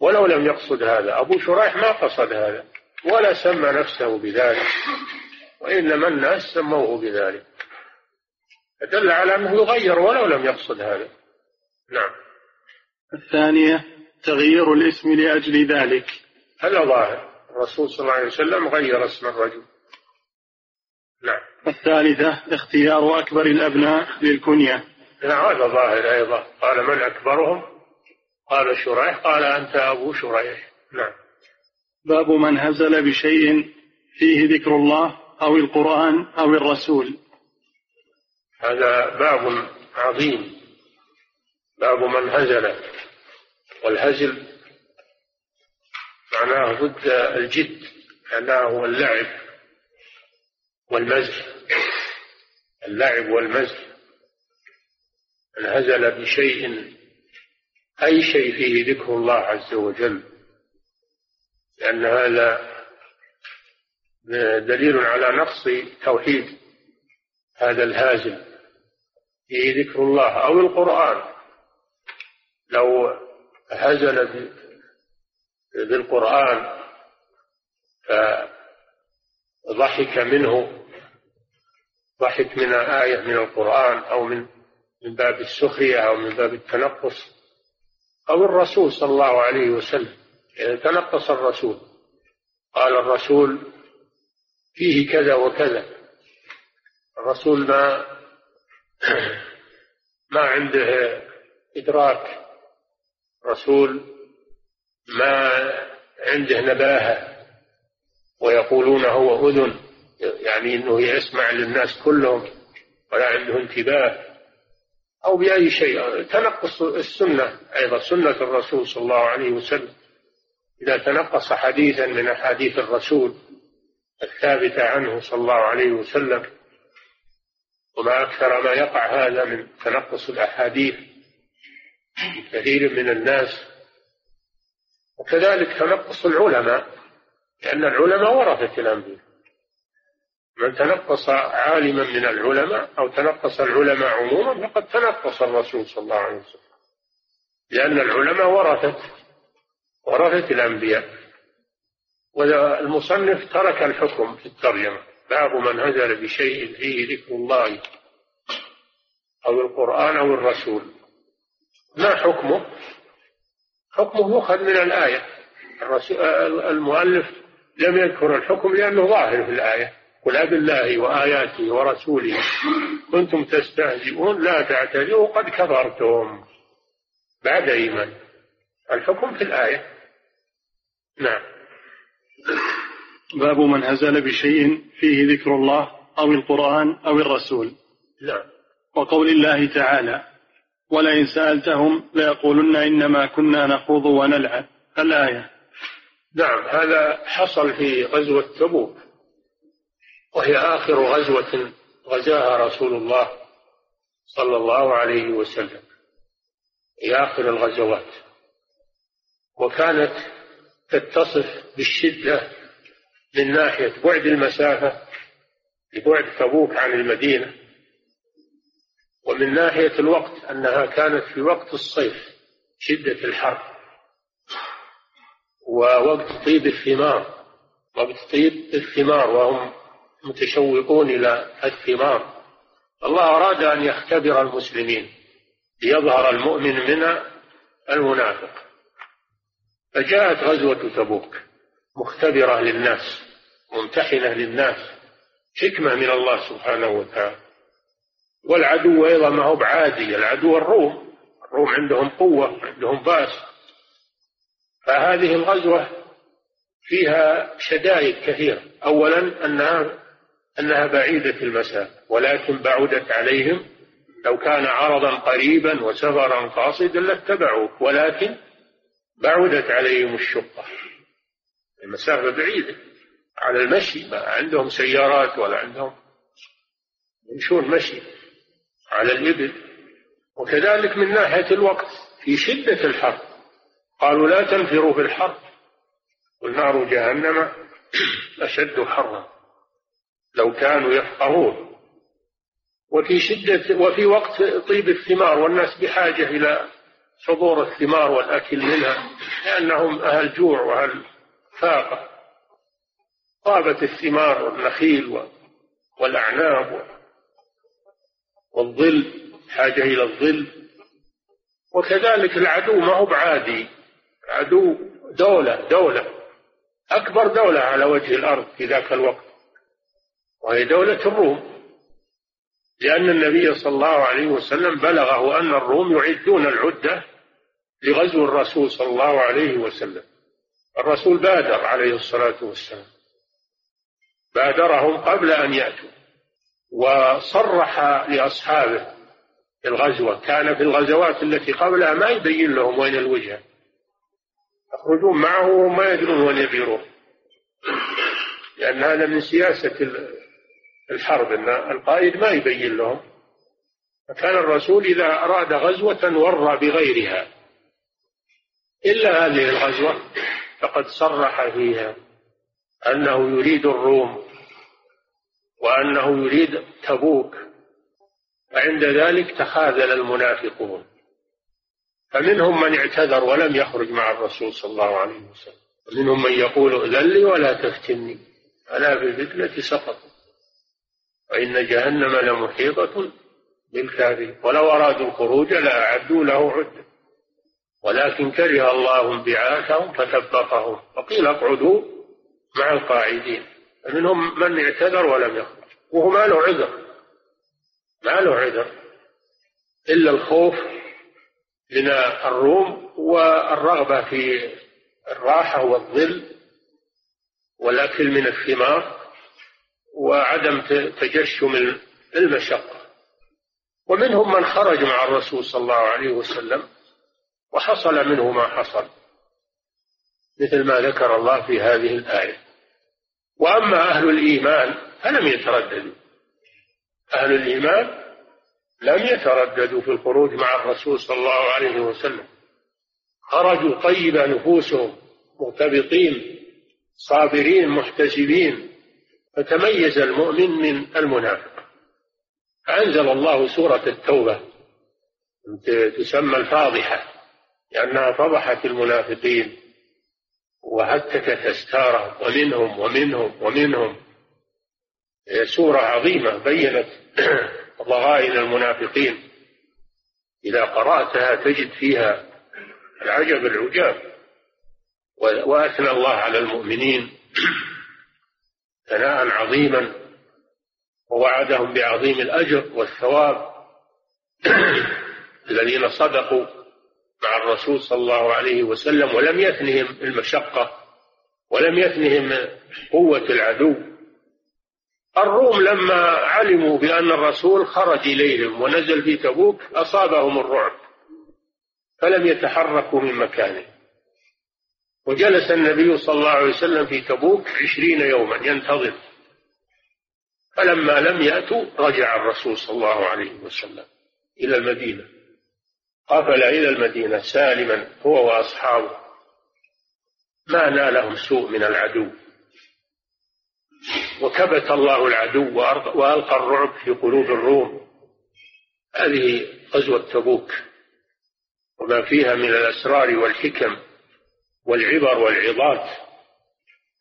ولو لم يقصد هذا أبو شريح ما قصد هذا ولا سمى نفسه بذلك وإنما الناس سموه بذلك. فدل على أنه يغير ولو لم يقصد هذا. نعم. الثانية تغيير الاسم لأجل ذلك. هذا ظاهر. الرسول صلى الله عليه وسلم غير اسم الرجل. نعم. الثالثة اختيار أكبر الأبناء للكنية. نعم هذا ظاهر أيضا. قال من أكبرهم؟ قال شريح قال أنت أبو شريح. نعم. باب من هزل بشيء فيه ذكر الله أو القرآن أو الرسول. هذا باب عظيم. باب من هزل. والهزل معناه ضد الجد معناه هو اللعب والمزح. اللعب والمزح. انهزل بشيء أي شيء فيه ذكر الله عز وجل لأن هذا دليل على نقص توحيد هذا الهازل فيه ذكر الله أو القرآن. لو هزل بالقرآن فضحك منه ضحك من آية من القرآن أو من من باب السخرية أو من باب التنقص. أو الرسول صلى الله عليه وسلم. يعني تنقص الرسول قال الرسول فيه كذا وكذا. الرسول ما <clears throat> ما عنده إدراك. رسول ما عنده نباهة. ويقولون هو أذن يعني أنه يسمع للناس كلهم ولا عنده انتباه. أو بأي شيء. تنقص السنة أيضا سنة الرسول صلى الله عليه وسلم. إذا تنقص حديثا من أحاديث الرسول الثابتة عنه صلى الله عليه وسلم وما أكثر ما يقع هذا من تنقص الأحاديث كثير من الناس. وكذلك تنقص العلماء لأن العلماء ورثة الأنبياء. من تنقص عالما من العلماء أو تنقص العلماء عموما فقد تنقص الرسول صلى الله عليه وسلم. لأن العلماء ورثة ورثة الأنبياء. والمصنف ترك الحكم في الترجمة. باب من هزل بشيء فيه ذكر الله أو القرآن أو الرسول. ما حكمه؟ حكمه يؤخذ من الآية. المؤلف لم يذكر الحكم لأنه ظاهر في الآية. قل أب الله وآياته ورسوله كنتم تستهزئون لا تعتذروا قد كفرتم. بعد إيمان. الحكم في الآية. نعم. باب من هزل بشيء فيه ذكر الله أو القرآن أو الرسول. نعم. وقول الله تعالى ولئن سألتهم ليقولن إنما كنا نخوض ونلعب. الآية. نعم. هذا حصل في غزوة تبوك. وهي آخر غزوة غزاها رسول الله صلى الله عليه وسلم. هي آخر الغزوات. وكانت تتصف بالشدة من ناحية بعد المسافة لبعد تبوك عن المدينة ومن ناحية الوقت أنها كانت في وقت الصيف شدة الحر ووقت طيب الثمار وقت طيب الثمار وهم متشوقون إلى الثمار. الله أراد أن يختبر المسلمين ليظهر المؤمن من المنافق. فجاءت غزوة تبوك مختبرة للناس ممتحنة للناس حكمة من الله سبحانه وتعالى. والعدو أيضا ما هو بعادي العدو الروم الروم عندهم قوة عندهم بأس. فهذه الغزوة فيها شدائد كثيرة. أولا أنها أنها بعيدة المسافة ولكن بعدت عليهم. لو كان عرضا قريبا وسفرا قاصدا لاتبعوك ولكن بعدت عليهم الشقة. المسافة بعيدة. على المشي ما عندهم سيارات ولا عندهم. يمشون مشي على الإبل. وكذلك من ناحية الوقت في شدة الحر. قالوا لا تنفروا في الحر. والنار جهنم أشد حرا. لو كانوا يفقهون. وفي شدة وفي وقت طيب الثمار والناس بحاجة إلى حضور الثمار والأكل منها لأنهم أهل جوع وأهل فاقة. طابت الثمار والنخيل والأعناب والظل حاجة إلى الظل. وكذلك العدو ما هو بعادي. عدو دولة دولة أكبر دولة على وجه الأرض في ذاك الوقت. وهي دولة الروم. لأن النبي صلى الله عليه وسلم بلغه أن الروم يعدون العدة لغزو الرسول صلى الله عليه وسلم. الرسول بادر عليه الصلاة والسلام. بادرهم قبل أن يأتوا. وصرح لأصحابه في الغزوة. كان في الغزوات التي قبلها ما يبين لهم وين الوجهة يخرجون معه وما يدرون وين يبيرون. لأن هذا من سياسة الحرب أن القائد ما يبين لهم. فكان الرسول إذا أراد غزوة ورى بغيرها. إلا هذه الغزوة فقد صرح فيها أنه يريد الروم وأنه يريد تبوك. فعند ذلك تخاذل المنافقون. فمنهم من اعتذر ولم يخرج مع الرسول صلى الله عليه وسلم. ومنهم من يقول ائذن لي ولا تفتني. ألا في الفتنة سقطوا وإن جهنم لمحيطة بالكافرين. ولو أرادوا الخروج لأعدوا له عدة. ولكن كره الله انبعاثهم فثبطهم وقيل اقعدوا مع القاعدين. فمنهم من اعتذر ولم يخرج. وهو ما له عذر. ما له عذر. إلا الخوف من الروم والرغبة في الراحة والظل والأكل من الثمار. وعدم تجشم المشقة. ومنهم من خرج مع الرسول صلى الله عليه وسلم وحصل منه ما حصل مثل ما ذكر الله في هذه الآية. وأما أهل الإيمان فلم يترددوا. أهل الإيمان لم يترددوا في الخروج مع الرسول صلى الله عليه وسلم. خرجوا طيب نفوسهم مرتبطين صابرين محتسبين. فتميز المؤمن من المنافق. أنزل الله سورة التوبة تسمى الفاضحة لأنها فضحت المنافقين وهتكت أستارهم ومنهم ومنهم ومنهم. سورة عظيمة بينت <clears throat> ضغائن المنافقين. إذا قرأتها تجد فيها العجب العجاب وأثنى الله على المؤمنين. <clears throat> ثناء عظيما ووعدهم بعظيم الأجر والثواب. <clears throat> الذين صدقوا مع الرسول صلى الله عليه وسلم ولم يثنهم المشقة ولم يثنهم قوة العدو. الروم لما علموا بأن الرسول خرج إليهم ونزل في تبوك أصابهم الرعب فلم يتحركوا من مكانه. وجلس النبي صلى الله عليه وسلم في تبوك عشرين يوما ينتظر. فلما لم يأتوا رجع الرسول صلى الله عليه وسلم إلى المدينة. قفل إلى المدينة سالما هو وأصحابه. ما نالهم سوء من العدو. وكبت الله العدو وألقى الرعب في قلوب الروم. هذه غزوة تبوك. وما فيها من الأسرار والحكم. والعبر والعظات.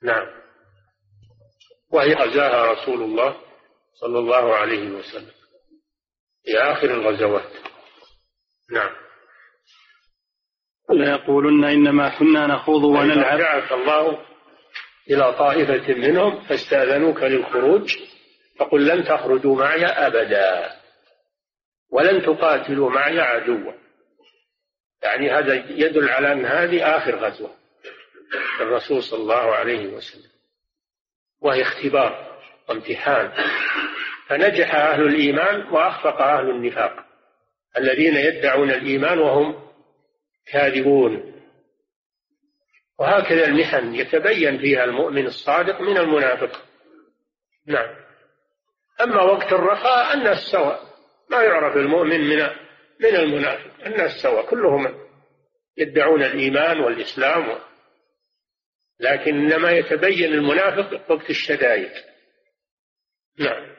نعم. وهي غزاها رسول الله صلى الله عليه وسلم. في آخر الغزوات. نعم. ليقولن إنما كنا نخوض ونلعب. دعاك الله إلى طائفة منهم فاستأذنوك للخروج فقل لن تخرجوا معي أبدا ولن تقاتلوا معي عدوا. يعني هذا يدل على أن هذه آخر غزوة. الرسول صلى الله عليه وسلم وهي اختبار وامتحان. فنجح أهل الإيمان وأخفق أهل النفاق الذين يدعون الإيمان وهم كاذبون. وهكذا المحن يتبين فيها المؤمن الصادق من المنافق. نعم. أما وقت الرخاء الناس سواء ما يعرف المؤمن من من المنافق الناس سواء كلهم يدعون الإيمان والإسلام. لكن إنما يتبين المنافق وقت الشدائد. نعم.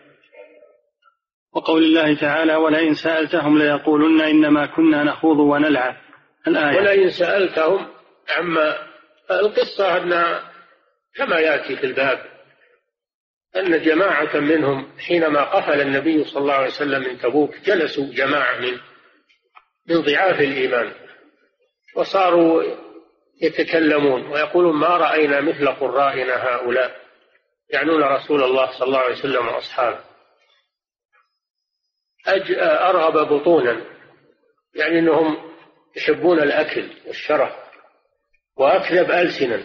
وقول الله تعالى ولئن سألتهم ليقولن إنما كنا نخوض ونلعب. الآية. ولئن سألتهم عما القصة أن كما يأتي في الباب أن جماعة منهم حينما قفل النبي صلى الله عليه وسلم من تبوك جلسوا جماعة من من ضعاف الإيمان وصاروا يتكلمون ويقولون ما رأينا مثل قرائنا هؤلاء يعنون رسول الله صلى الله عليه وسلم وأصحابه. أرغب بطونا يعني أنهم يحبون الأكل والشرف وأكذب ألسنا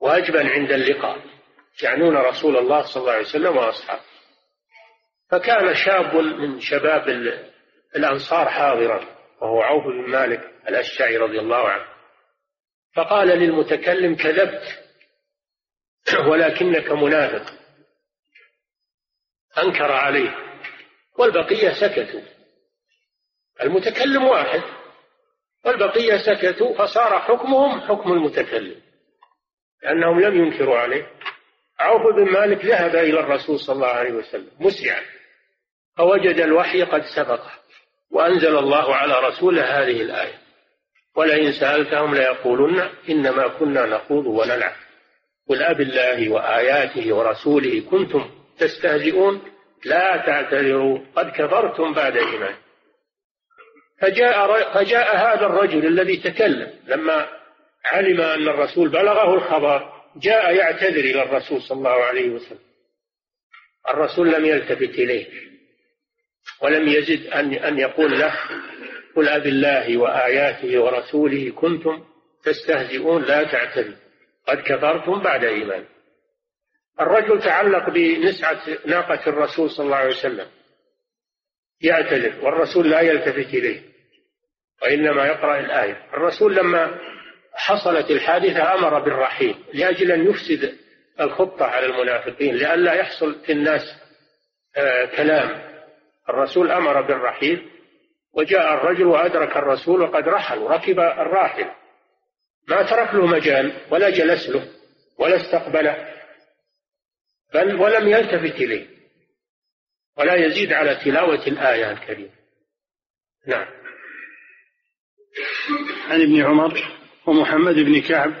وأجبن عند اللقاء يعنون رسول الله صلى الله عليه وسلم وأصحابه. فكان شاب من شباب الأنصار حاضرا وهو عوف بن مالك الأشعري رضي الله عنه. فقال للمتكلم كذبت ولكنك منافق. أنكر عليه والبقية سكتوا. المتكلم واحد والبقية سكتوا فصار حكمهم حكم المتكلم لأنهم لم ينكروا عليه. عوف بن مالك ذهب إلى الرسول صلى الله عليه وسلم مسرعا فوجد الوحي قد سبقه وأنزل الله على رسوله هذه الآية. ولئن سألتهم ليقولن إنما كنا نخوض ونلعب. قل أب الله وآياته ورسوله كنتم تستهزئون لا تعتذروا قد كفرتم بعد إيمان فجاء, فجاء هذا الرجل الذي تكلم لما علم أن الرسول بلغه الخبر جاء يعتذر إلى الرسول صلى الله عليه وسلم. الرسول لم يلتفت إليه ولم يزد أن أن يقول له قل أب الله وآياته ورسوله كنتم تستهزئون لا تعتذروا. قد كفرتم بعد إيمان. الرجل تعلق بنسعة ناقة الرسول صلى الله عليه وسلم. يعتذر والرسول لا يلتفت إليه وإنما يقرأ الآية. الرسول لما حصلت الحادثة أمر بالرحيل لأجل أن يفسد الخطة على المنافقين لئلا يحصل في الناس آه كلام. الرسول أمر بالرحيل وجاء الرجل وأدرك الرسول وقد رحل وركب الراحل. ما ترك له مجال ولا جلس له ولا استقبله بل ولم يلتفت إليه. ولا يزيد على تلاوة الآية الكريمة. نعم. عن ابن عمر ومحمد بن كعب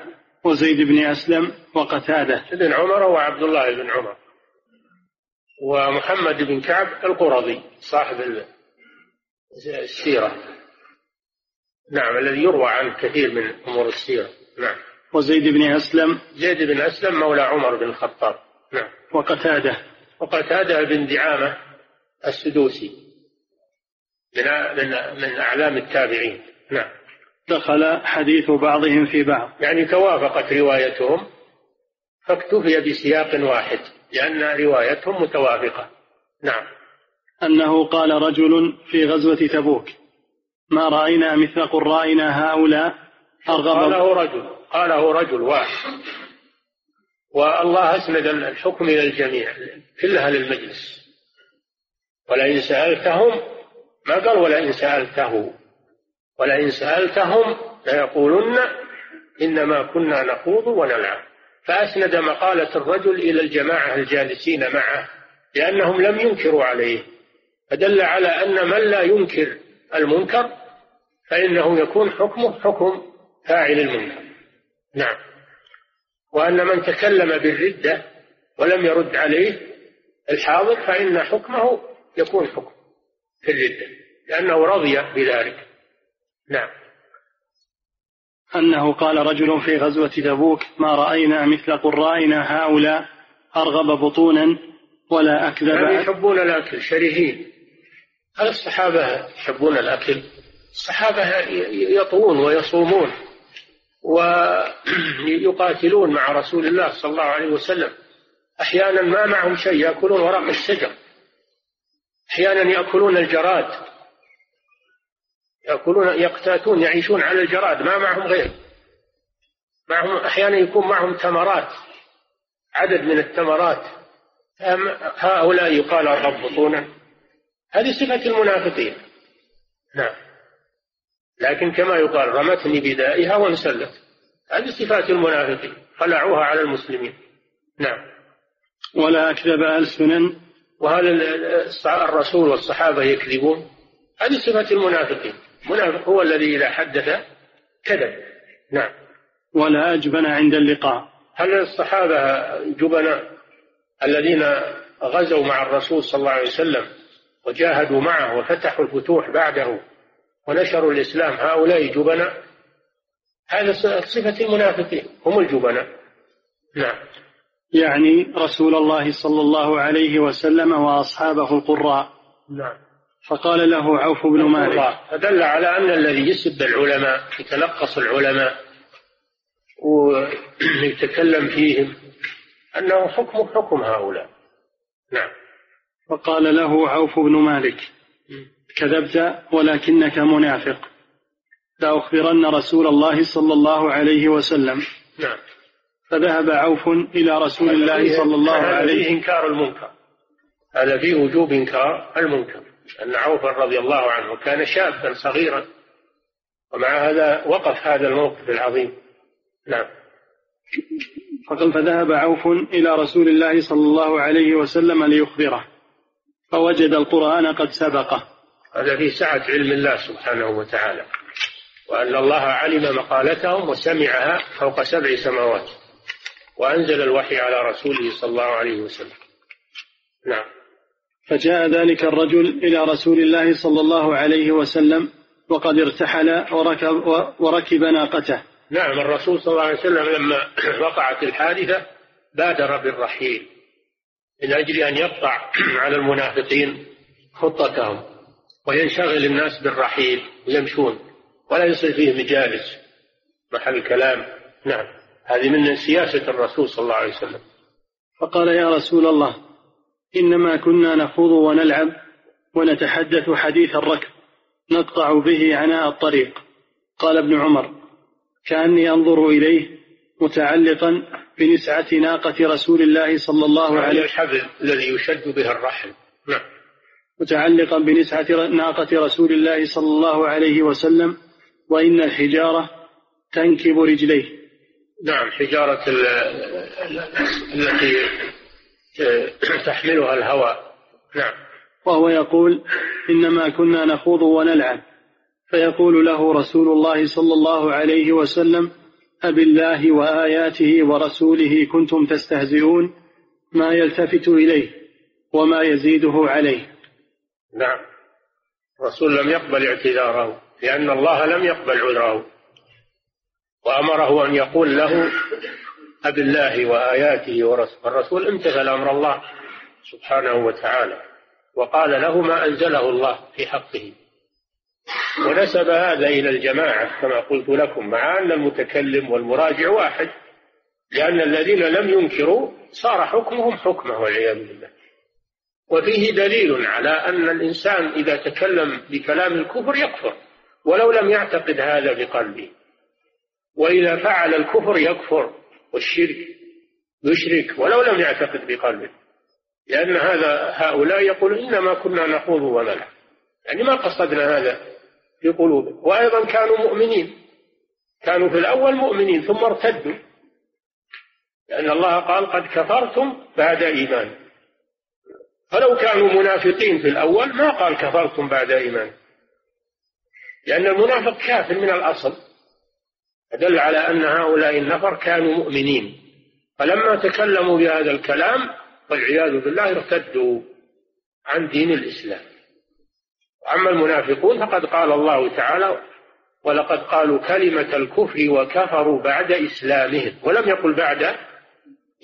وزيد بن أسلم وقتادة. ابن عمر وعبد الله بن عمر. ومحمد بن كعب القرظي صاحب السيرة. نعم الذي يروى عنه كثير من أمور السيرة. نعم. وزيد بن أسلم. زيد بن أسلم مولى عمر بن الخطاب. نعم. وقتادة. وقتادة بن دعامة السدوسي. من من أعلام التابعين. نعم. دخل حديث بعضهم في بعض. يعني توافقت روايتهم فاكتفي بسياق واحد لأن روايتهم متوافقة. نعم. أنه قال رجل في غزوة تبوك ما رأينا مثل قرائنا هؤلاء؟ أرغب قاله رجل قاله رجل واحد. والله أسند الحكم إلى الجميع كلها للمجلس. ولئن سألتهم ما قال ولئن سألته ولئن سألتهم ليقولن إنما كنا نخوض ونلعب. فأسند مقالة الرجل إلى الجماعة الجالسين معه لأنهم لم ينكروا عليه. فدل على أن من لا ينكر المنكر فإنه يكون حكمه حكم فاعل المنكر. نعم. وأن من تكلم بالردة ولم يرد عليه الحاضر فإن حكمه يكون حكم في الردة لأنه رضي بذلك. نعم. أنه قال رجل في غزوة تبوك ما رأينا مثل قرائنا هؤلاء أرغب بطونا ولا أكذب يعني يحبون الأكل شرهين. هل الصحابة يحبون الأكل؟ الصحابة يطوون ويصومون ويقاتلون مع رسول الله صلى الله عليه وسلم. أحيانا ما معهم شيء يأكلون ورق الشجر. أحيانا يأكلون الجراد. يأكلون يقتاتون يعيشون على الجراد ما معهم غير. معهم أحيانا يكون معهم تمرات عدد من التمرات هؤلاء يقال الرب بطونا هذه صفة المنافقين. نعم. لكن كما يقال رمتني بدائها وانسلت. هذه صفات المنافقين. خلعوها على المسلمين. نعم. ولا أكذب ألسنا وهل الرسول والصحابة يكذبون؟ هذه صفة المنافقين. المنافق هو الذي إذا حدث كذب. نعم. ولا أجبن عند اللقاء. هل الصحابة جبناء الذين غزوا مع الرسول صلى الله عليه وسلم وجاهدوا معه وفتحوا الفتوح بعده ونشروا الإسلام. هؤلاء جبناء. هذا صفة المنافقين. هم الجبناء. نعم. يعني رسول الله صلى الله عليه وسلم وأصحابه القراء. نعم. فقال له عوف بن مالك. فدل على أن الذي يسب العلماء يتلقص العلماء ويتكلم فيهم أنه حكم حكم هؤلاء. نعم. فقال له عوف بن مالك كذبت ولكنك منافق. لأخبرن رسول الله صلى الله عليه وسلم. نعم. فذهب عوف إلى رسول الله صلى الله عليه وسلم إنكار المنكر. هذا فيه وجوب إنكار المنكر أن عوفا رضي الله عنه كان شابا صغيرا ومع هذا وقف هذا الموقف العظيم. نعم. فقال فذهب عوف إلى رسول الله صلى الله عليه وسلم ليخبره. فوجد القرآن قد سبقه. هذا في سعة علم الله سبحانه وتعالى وأن الله علم مقالتهم وسمعها فوق سبع سماوات وأنزل الوحي على رسوله صلى الله عليه وسلم. نعم. فجاء ذلك الرجل إلى رسول الله صلى الله عليه وسلم وقد ارتحل وركب, وركب ناقته. نعم الرسول صلى الله عليه وسلم لما <clears throat> وقعت الحادثة بادر بالرحيل. من أجل أن يقطع <clears throat> على المنافقين خطتهم وينشغل الناس بالرحيل ويمشون ولا يصير فيه مجالس محل كلام نعم. هذه من سياسة الرسول صلى الله عليه وسلم. فقال يا رسول الله إنما كنا نخوض ونلعب ونتحدث حديث الركب نقطع به عناء الطريق. قال ابن عمر كأني أنظر إليه متعلقا بنسعة ناقة رسول الله صلى الله عليه وسلم الحبل الذي يشد به الرحل نعم. متعلقا بنسعة ناقة رسول الله صلى الله عليه وسلم وإن الحجارة تنكب رجليه. نعم حجارة التي <clears throat> تحملها الهواء. نعم. وهو يقول إنما كنا نخوض ونلعب. فيقول له رسول الله صلى الله عليه وسلم أبالله وآياته ورسوله كنتم تستهزئون ما يلتفت إليه وما يزيده عليه. نعم. الرسول لم يقبل اعتذاره لأن الله لم يقبل عذره. وأمره أن يقول له أب الله وآياته ورسوله الرسول امتثل أمر الله سبحانه وتعالى وقال له ما أنزله الله في حقه. ونسب هذا إلى الجماعة كما قلت لكم مع أن المتكلم والمراجع واحد لأن الذين لم ينكروا صار حكمهم حكمة والعياذ بالله. وفيه دليل على أن الإنسان إذا تكلم بكلام الكفر يكفر ولو لم يعتقد هذا بقلبه. وإذا فعل الكفر يكفر والشرك يشرك ولو لم يعتقد بقلبه. لأن هذا هؤلاء يقول إنما كنا نخوض ونلعب يعني ما قصدنا هذا. في قلوبهم. وأيضا كانوا مؤمنين. كانوا في الأول مؤمنين ثم ارتدوا. لأن الله قال قد كفرتم بعد إيمان. فلو كانوا منافقين في الأول ما قال كفرتم بعد إيمان. لأن المنافق كافر من الأصل. دل على أن هؤلاء النفر كانوا مؤمنين. فلما تكلموا بهذا الكلام والعياذ بالله ارتدوا عن دين الإسلام. أما المنافقون فقد قال الله تعالى ولقد قالوا كلمة الكفر وكفروا بعد إسلامهم ولم يقل بعد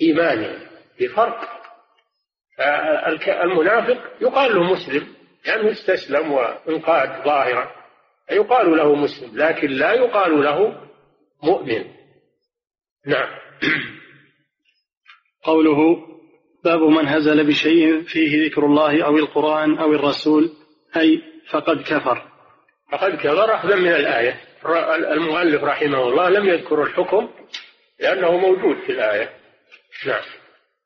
إيمانهم بفرق. المنافق يقال له مسلم لأنه يعني استسلم وإنقاد ظاهرا يقال له مسلم لكن لا يقال له مؤمن. نعم. <clears throat> قوله باب من هزل بشيء فيه ذكر الله أو القرآن أو الرسول أي فقد كفر. فقد كفر. أخذا من الآية. المؤلف رحمه الله لم يذكر الحكم لأنه موجود في الآية. نعم.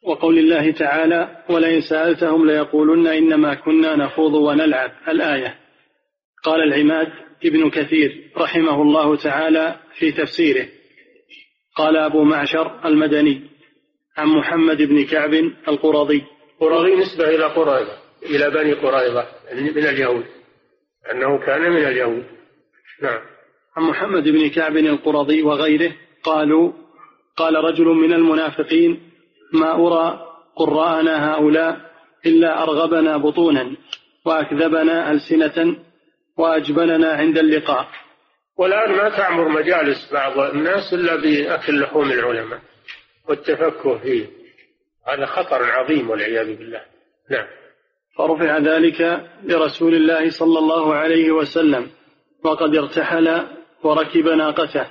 وقول الله تعالى ولئن سألتهم ليقولن إنما كنا نخوض ونلعب. الآية. قال العماد ابن كثير رحمه الله تعالى في تفسيره. قال أبو معشر المدني عن محمد بن كعب القرظي. قرظي نسبة إلى قريظة إلى بني قريظة من اليهود. أنه كان من اليهود. نعم. عن محمد بن كعب القرظي وغيره قالوا قال رجل من المنافقين ما أرى قراءنا هؤلاء إلا أرغبنا بطونا وأكذبنا ألسنة وأجبننا عند اللقاء. والآن ما تعمر مجالس بعض الناس إلا بأكل لحوم العلماء والتفكه فيه هذا خطر عظيم والعياذ بالله. نعم. فرفع ذلك لرسول الله صلى الله عليه وسلم وقد ارتحل وركب ناقته.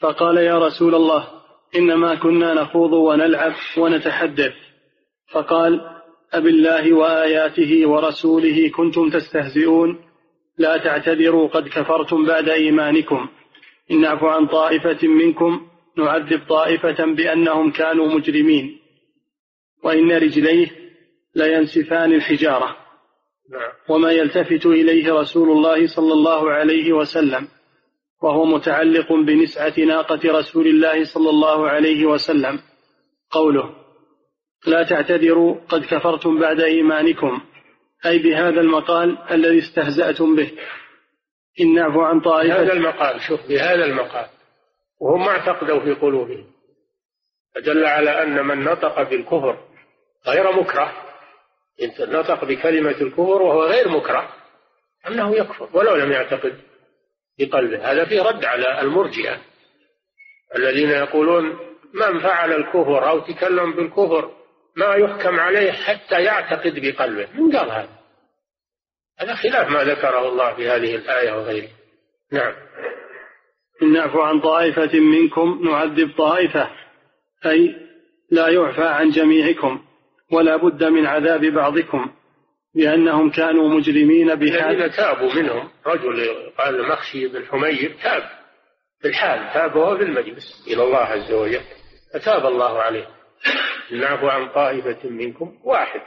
فقال يا رسول الله إنما كنا نخوض ونلعب ونتحدث. فقال أبالله وآياته ورسوله كنتم تستهزئون لا تعتذروا قد كفرتم بعد إيمانكم. إن نعفو عن طائفة منكم نعذب طائفة بأنهم كانوا مجرمين. وإن رجليه لينسفان الحجارة. نعم. وما يلتفت إليه رسول الله صلى الله عليه وسلم وهو متعلق بنسعة ناقة رسول الله صلى الله عليه وسلم. قوله لا تعتذروا قد كفرتم بعد إيمانكم. أي بهذا المقال الذي استهزأتم به. إن نعفو عن طائفة. هذا المقال شوف بهذا المقال. وهم اعتقدوا في قلوبهم. فدل على أن من نطق بالكفر غير مكره. نطق بكلمة الكفر وهو غير مكره أنه يكفر ولو لم يعتقد بقلبه. هذا فيه رد على المرجئة الذين يقولون من فعل الكفر أو تكلم بالكفر ما يحكم عليه حتى يعتقد بقلبه. من قال هذا؟ هذا خلاف ما ذكره الله في هذه الآية وغيره. نعم. إن نعفو عن طائفة منكم نعذب طائفة أي لا يعفى عن جميعكم. ولا بد من عذاب بعضكم لأنهم كانوا مجرمين بحال الذين تابوا منهم رجل قال مخشي بن حمير تاب بالحال تاب وهو في المجلس إلى الله عز وجل فتاب الله عليه. نعفو عن طائفة منكم واحد.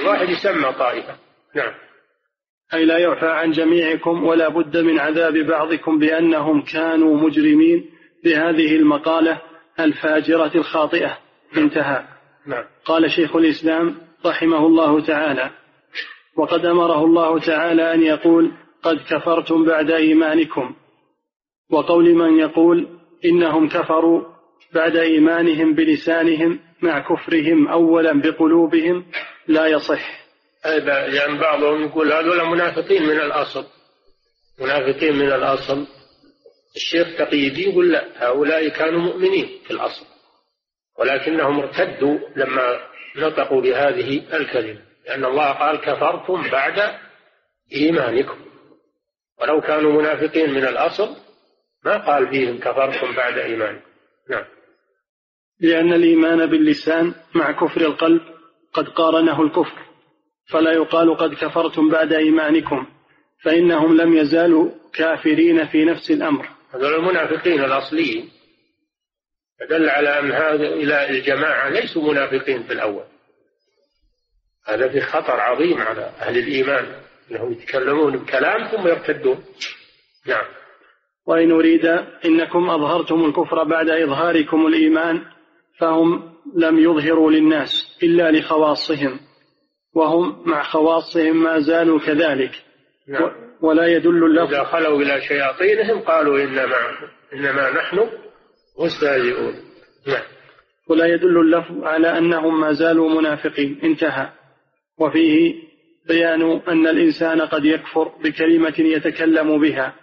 الواحد يسمى طائفة. نعم. أي لا يعفى عن جميعكم ولا بد من عذاب بعضكم بأنهم كانوا مجرمين بهذه المقالة الفاجرة الخاطئة. انتهى. نعم. قال شيخ الإسلام رحمه الله تعالى وقد أمره الله تعالى أن يقول قد كفرتم بعد إيمانكم. وقول من يقول إنهم كفروا بعد إيمانهم بلسانهم مع كفرهم أولا بقلوبهم لا يصح. هذا يعني بعضهم يقول هذول منافقين من الأصل. منافقين من الأصل. الشيخ تقي الدين يقول لا هؤلاء كانوا مؤمنين في الأصل. ولكنهم ارتدوا لما نطقوا بهذه الكلمة لأن الله قال كفرتم بعد إيمانكم. ولو كانوا منافقين من الأصل ما قال فيهم كفرتم بعد إيمانكم. نعم. لأن الإيمان باللسان مع كفر القلب قد قارنه الكفر فلا يقال قد كفرتم بعد إيمانكم فإنهم لم يزالوا كافرين في نفس الأمر. هذول المنافقين الأصليين فدل على أن هذا إلى الجماعة ليسوا منافقين في الأول. هذا في خطر عظيم على أهل الإيمان أنهم يتكلمون بكلام ثم يرتدون. نعم. وإن أريد إنكم أظهرتم الكفر بعد إظهاركم الإيمان فهم لم يظهروا للناس إلا لخواصهم وهم مع خواصهم ما زالوا كذلك. نعم. ولا يدل اللفظ إذا خلوا إلى شياطينهم قالوا إنما إنما نحن مستهزئون نعم. ولا يدل اللفظ على أنهم ما زالوا منافقين. انتهى. وفيه بيان أن الإنسان قد يكفر بكلمة يتكلم بها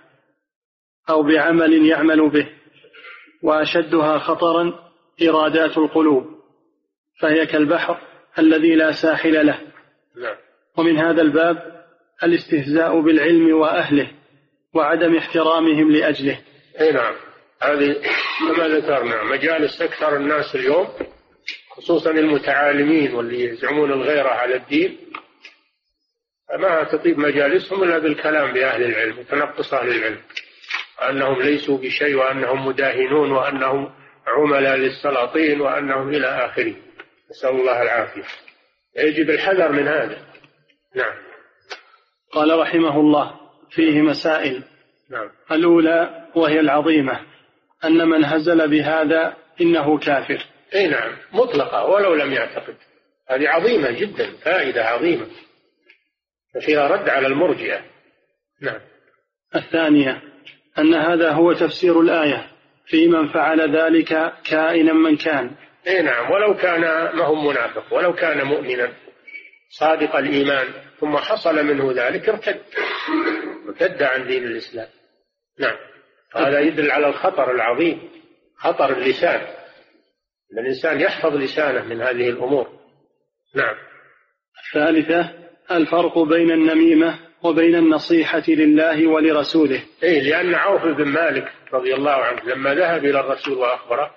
أو بعمل يعمل به وأشدها خطرا إرادات القلوب فهي كالبحر الذي لا ساحل له. نعم. ومن هذا الباب الاستهزاء بالعلم وأهله وعدم احترامهم لأجله. أي نعم. هذه كما ذكرنا مجالس أكثر الناس اليوم خصوصا المتعالمين واللي يزعمون الغيرة على الدين ما تطيب مجالسهم إلا بالكلام بأهل العلم وتنقص أهل العلم. أنهم ليسوا بشيء وأنهم مداهنون وأنهم عملاء للسلاطين وأنهم إلى آخره. نسأل الله العافية. يجب الحذر من هذا. نعم. قال رحمه الله فيه مسائل. نعم. الأولى وهي العظيمة. أن من هزل بهذا إنه كافر. إي نعم مطلقة ولو لم يعتقد. هذه عظيمة جدا فائدة عظيمة. فيها رد على المرجئة. نعم. الثانية أن هذا هو تفسير الآية في من فعل ذلك كائنا من كان. إي نعم ولو كان ما هو منافق ولو كان مؤمنا صادق الإيمان ثم حصل منه ذلك ارتد. ارتد عن دين الإسلام. نعم. هذا يدل على الخطر العظيم خطر اللسان. أن الإنسان يحفظ لسانه من هذه الأمور. نعم. الثالثة الفرق بين النميمة وبين النصيحة لله ولرسوله. إيه لأن عوف بن مالك رضي الله عنه لما ذهب إلى الرسول وأخبره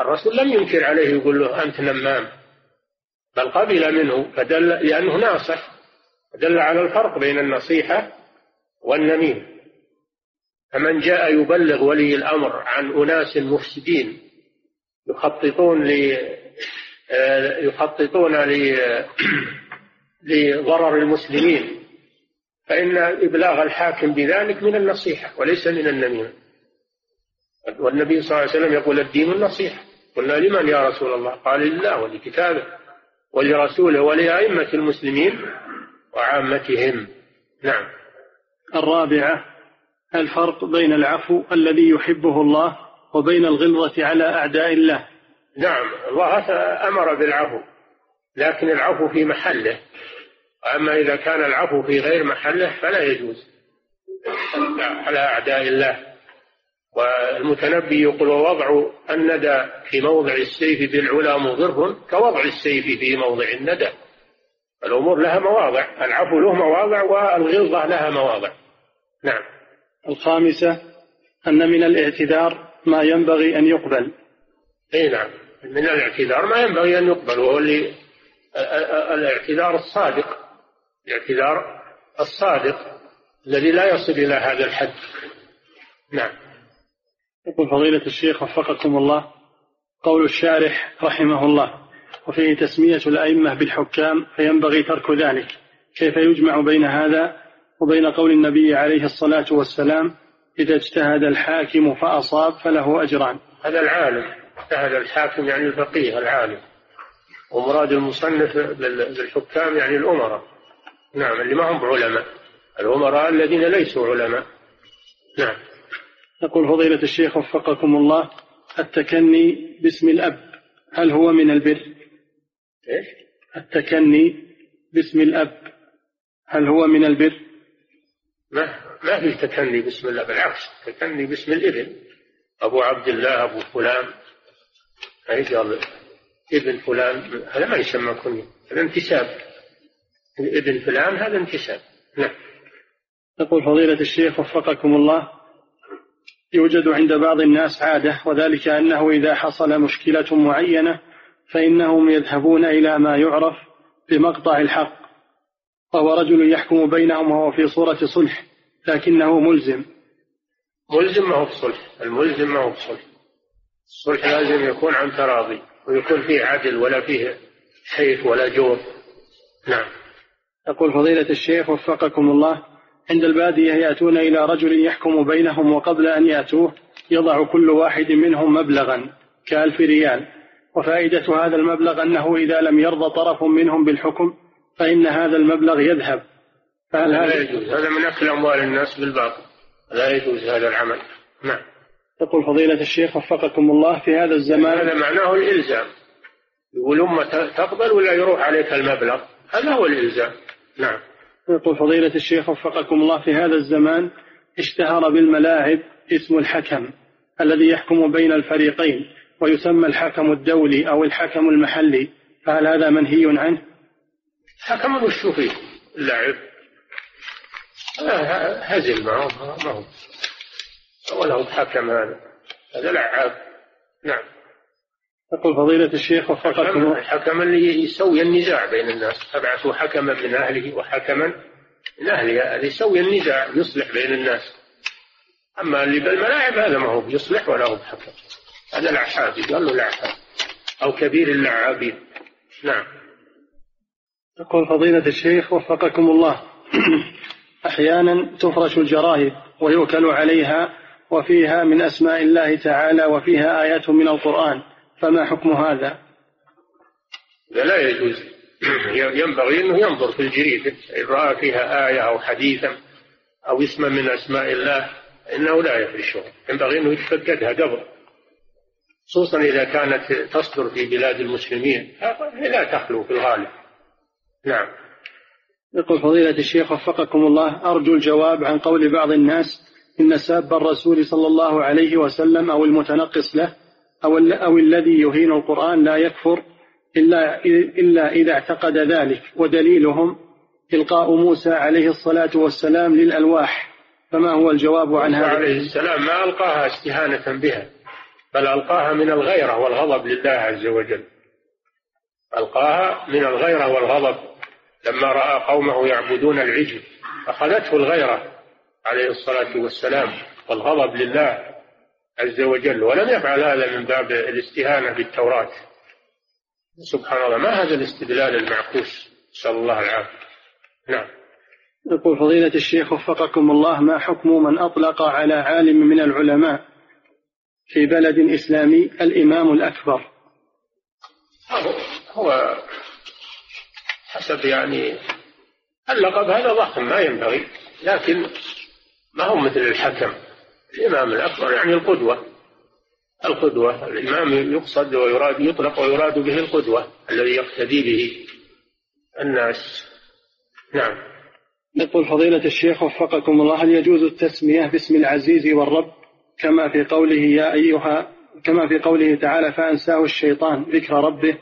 الرسول لم ينكر عليه يقول له أنت نمام. بل قبل منه فدل لأنه ناصح. فدل على الفرق بين النصيحة والنميمة. فمن جاء يبلغ ولي الأمر عن أناس مفسدين يخططون ل يخططون <clears throat> لضرر المسلمين فإن إبلاغ الحاكم بذلك من النصيحة وليس من النميمة. والنبي صلى الله عليه وسلم يقول الدين النصيحة. قلنا لمن يا رسول الله؟ قال لله ولكتابه ولرسوله ولأئمة المسلمين وعامتهم. نعم. الرابعة الفرق بين العفو الذي يحبه الله وبين الغلظة على أعداء الله. نعم الله أمر بالعفو لكن العفو في محله. أما إذا كان العفو في غير محله فلا يجوز. على أعداء الله. والمتنبي يقول ووضع الندى في موضع السيف بالعلا مضر كوضع السيف في موضع الندى. الأمور لها مواضع العفو له مواضع والغلظة لها مواضع. نعم. الخامسة أن من الاعتذار ما ينبغي أن يقبل. إي نعم. من الاعتذار ما ينبغي أن يقبل وهو اللي الاعتذار الصادق. الاعتذار الصادق الذي لا يصل إلى هذا الحد. نعم. يقول فضيلة الشيخ وفقكم الله قول الشارح رحمه الله وفيه تسمية الأئمة بالحكام فينبغي ترك ذلك. كيف يجمع بين هذا وبين قول النبي عليه الصلاة والسلام إذا اجتهد الحاكم فأصاب فله أجران. هذا العالم. اجتهد الحاكم يعني الفقيه العالم. ومراد المصنف بالحكام يعني الأمراء. نعم اللي ما هم علماء. الأمراء الذين ليسوا علماء. نعم. يقول فضيلة الشيخ وفقكم الله التكني باسم الأب هل هو من البر؟ إيش؟ التكني باسم الأب هل هو من البر؟ ما ما في تكني باسم الله بالعكس تكني باسم الإبن. أبو عبد الله أبو فلان. قال ابن فلان هذا ما يسمى كنية هذا انتساب. ابن فلان هذا انتساب. نعم. يقول فضيلة الشيخ وفقكم الله يوجد عند بعض الناس عادة وذلك أنه إذا حصل مشكلة معينة فإنهم يذهبون إلى ما يعرف بمقطع الحق. وهو رجل يحكم بينهم وهو في صورة صلح لكنه ملزم. ملزم ما هو بصلح الملزم ما هو بصلح الصلح لازم يكون عن تراضي ويكون فيه عدل ولا فيه حيف ولا جور. نعم. يقول فضيلة الشيخ وفقكم الله عند البادية يأتون إلى رجل يحكم بينهم وقبل أن يأتوه يضع كل واحد منهم مبلغا كألف ريال. وفائدة هذا المبلغ أنه إذا لم يرضى طرف منهم بالحكم فإن هذا المبلغ يذهب. فهل هذا يجوز. هذا من أكل أموال الناس بالباطل. لا يجوز هذا العمل. نعم. يقول فضيلة الشيخ وفقكم الله في هذا الزمان هذا معناه الإلزام. يقول أمة تقبل ولا يروح عليك المبلغ؟ هذا هو الإلزام. نعم. يقول فضيلة الشيخ وفقكم الله في هذا الزمان اشتهر بالملاعب اسم الحكم الذي يحكم بين الفريقين ويسمى الحكم الدولي أو الحكم المحلي. فهل هذا منهي عنه؟ حكم وش فيه اللعب. هزل ما هو ما هو ولا هو بحكم هذا. هذا لعاب. نعم. يقول فضيلة الشيخ وفقكم حكم اللي يسوي النزاع بين الناس. ابعثوا حكما من أهله وحكما من أهلها هذا يسوي النزاع يصلح بين الناس. أما اللي بالملاعب هذا ما هو بيصلح ولا هو بحكم. هذا لعاب قال له لعاب أو كبير اللعابين نعم. يقول فضيلة الشيخ وفقكم الله. <clears throat> أحيانا تفرش الجرايد ويؤكل عليها وفيها من أسماء الله تعالى وفيها آيات من القرآن. فما حكم هذا؟ لا يجوز. <clears throat> ينبغي أنه ينظر في الجريدة إن رأى فيها آية أو حديثا أو اسما من أسماء الله إنه لا يفرشها ينبغي أنه يتفقدها قبل خصوصا إذا كانت تصدر في بلاد المسلمين. لا تخلو في الغالب. نعم. يقول فضيلة الشيخ وفقكم الله أرجو الجواب عن قول بعض الناس إن ساب الرسول صلى الله عليه وسلم أو المتنقص له أو, أو الذي يهين القرآن لا يكفر إلا, إلا إذا اعتقد ذلك. ودليلهم إلقاء موسى عليه الصلاة والسلام للألواح. فما هو الجواب عن هذا؟ عليه السلام ما ألقاها استهانة بها بل ألقاها من الغيرة والغضب لله عز وجل. ألقاها من الغيرة والغضب. لما رأى قومه يعبدون العجل أخذته الغيرة عليه الصلاة والسلام والغضب لله عز وجل ولم يفعل هذا من باب الاستهانة بالتوراة. سبحان الله ما هذا الاستدلال المعكوس؟ نسأل الله العافية. نعم. يقول فضيلة الشيخ وفقكم الله ما حكم من أطلق على عالم من العلماء في بلد إسلامي الإمام الأكبر؟ هو حسب يعني اللقب هذا ضخم ما ينبغي. لكن ما هو مثل الحكم. الإمام الأكبر يعني القدوة. القدوة الإمام يقصد ويراد يطلق ويراد به القدوة الذي يقتدي به. الناس. نعم. يقول فضيلة الشيخ وفقكم الله هل يجوز التسمية باسم العزيز والرب كما في قوله يا أيها كما في قوله تعالى فأنساه الشيطان ذكر ربه؟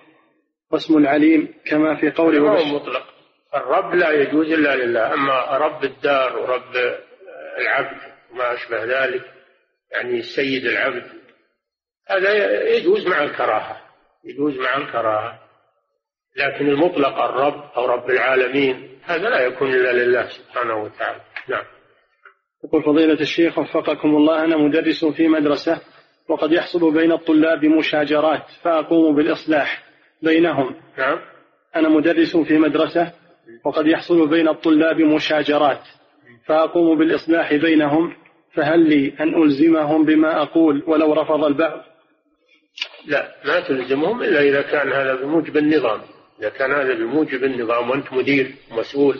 واسم العليم كما في قوله هو مطلق. الرب لا يجوز إلا لله أما رب الدار ورب العبد وما أشبه ذلك يعني سيد العبد هذا يجوز مع الكراهة يجوز مع الكراهة. لكن المطلق الرب أو رب العالمين هذا لا يكون إلا لله سبحانه وتعالى. نعم. يقول فضيلة الشيخ وفقكم الله أنا مدرس في مدرسة وقد يحصل بين الطلاب مشاجرات فأقوم بالإصلاح. بينهم. نعم. أنا مدرس في مدرسة وقد يحصل بين الطلاب مشاجرات فأقوم بالإصلاح بينهم فهل لي أن ألزمهم بما أقول ولو رفض البعض؟ لا ما تلزمهم إلا إذا كان هذا بموجب النظام. إذا كان هذا بموجب النظام وأنت مدير مسؤول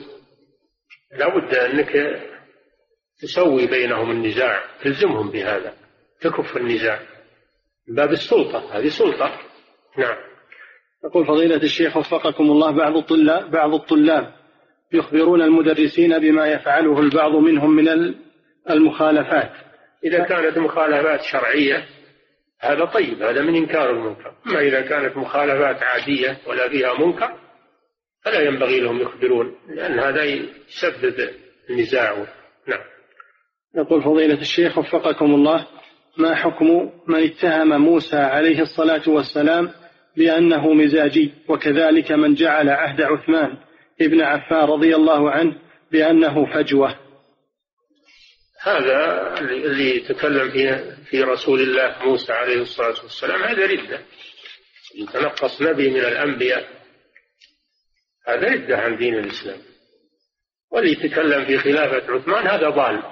لابد أنك تسوي بينهم النزاع تلزمهم بهذا تكف النزاع باب السلطة. هذه سلطة. نعم. يقول فضيلة الشيخ وفقكم الله بعض الطلاب بعض الطلاب يخبرون المدرسين بما يفعله البعض منهم من المخالفات. إذا كانت مخالفات شرعية هذا طيب هذا من إنكار المنكر. أما إذا كانت مخالفات عادية ولا فيها منكر فلا ينبغي لهم يخبرون لأن هذا يسبب النزاع. نعم. يقول فضيلة الشيخ وفقكم الله ما حكم من اتهم موسى عليه الصلاة والسلام بأنه مزاجي وكذلك من جعل عهد عثمان ابن عفان رضي الله عنه بأنه فجوة. هذا اللي تكلم فيه في رسول الله موسى عليه الصلاة والسلام هذا ردة. يتنقص نبي من الأنبياء. هذا ردة عن دين الإسلام. واللي يتكلم في خلافة عثمان هذا ضال.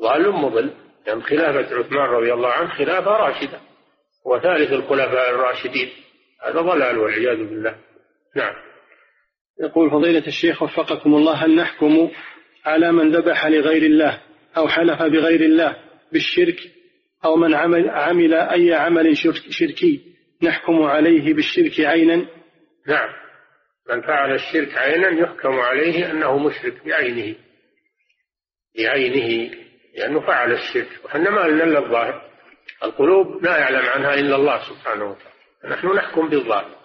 ضال مضل. لأن يعني خلافة عثمان رضي الله عنه خلافة راشدة. وثالث الخلفاء الراشدين. هذا ضلال والعياذ بالله. نعم. يقول فضيلة الشيخ وفقكم الله هل نحكم على من ذبح لغير الله أو حلف بغير الله بالشرك أو من عمل, عمل أي عمل شركي نحكم عليه بالشرك عينا؟ نعم. من فعل الشرك عينا يحكم عليه أنه مشرك بعينه. بعينه لأنه فعل الشرك. وحنا ما لنا إلا الظاهر. القلوب لا يعلم عنها إلا الله سبحانه وتعالى. نحن نحكم بالظاهر.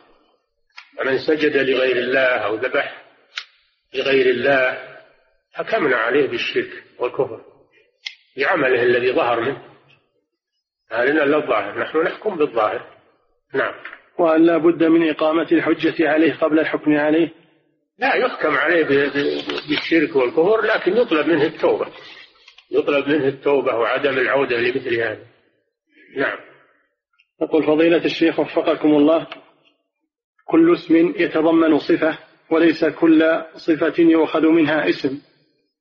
ومن سجد لغير الله أو ذبح لغير الله حكمنا عليه بالشرك والكفر بعمله الذي ظهر منه. هذا إلا الظاهر. نحن نحكم بالظاهر. نعم. وأن لا بد من إقامة الحجة عليه قبل الحكم عليه؟ لا يحكم عليه بالشرك والكفر لكن يطلب منه التوبة. يطلب منه التوبة وعدم العودة لمثل هذا. نعم. يقول فضيلة الشيخ وفقكم الله كل اسم يتضمن صفة وليس كل صفة يؤخذ منها اسم.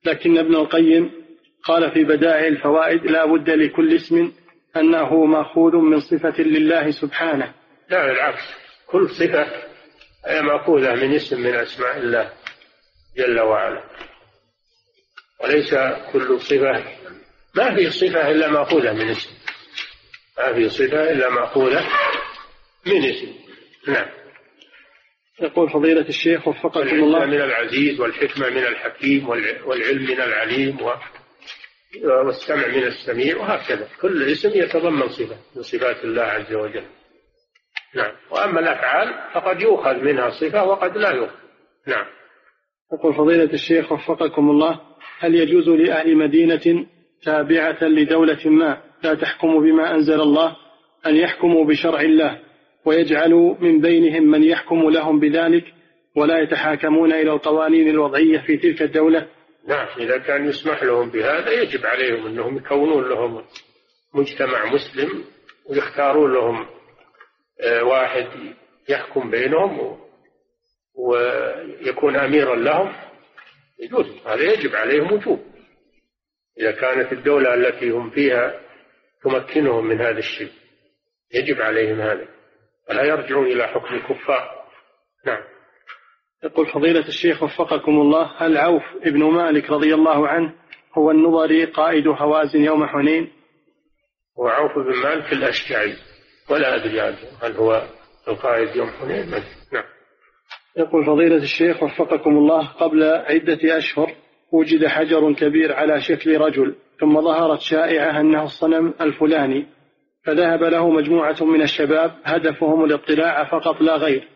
لكن ابن القيم قال في بدائع الفوائد لا بد لكل اسم أنه مأخوذ من صفة لله سبحانه. لا بالعكس. كل صفة هي مأخوذة من اسم من أسماء الله جل وعلا. وليس كل صفة ما في صفة إلا مأخوذة من اسم. ما في صفة إلا مأخوذة من اسم. نعم. يقول فضيلة الشيخ وفقكم الله. من العزيز والحكمة من الحكيم والعلم من العليم والسمع من السميع وهكذا. كل اسم يتضمن صفة من صفات الله عز وجل. نعم. وأما الأفعال فقد يؤخذ منها صفة وقد لا يؤخذ. نعم. يقول فضيلة الشيخ وفقكم الله. هل يجوز لأهل مدينة تابعة لدولة ما؟ لا تحكم بما أنزل الله أن يحكموا بشرع الله ويجعلوا من بينهم من يحكم لهم بذلك ولا يتحاكمون إلى القوانين الوضعية في تلك الدولة. نعم إذا كان يسمح لهم بهذا يجب عليهم أنهم يكونون لهم مجتمع مسلم ويختارون لهم آه، واحد يحكم بينهم ويكون أميرا لهم. يجوز هذا يجب عليهم وجوب. إذا كانت الدولة التي هم فيها تمكنهم من هذا الشيء. يجب عليهم هذا. ولا يرجعون إلى حكم الكفار. نعم. يقول فضيلة الشيخ وفقكم الله هل عوف ابن مالك رضي الله عنه هو النظري قائد هوازن يوم حنين؟ وعوف بن مالك الأشجعي. ولا أدري عنه هل هو القائد يوم حنين. نعم. يقول فضيلة الشيخ وفقكم الله قبل عدة أشهر وجد حجر كبير على شكل رجل. ثم ظهرت شائعة أنه الصنم الفلاني فذهب له مجموعة من الشباب هدفهم الاطلاع فقط لا غير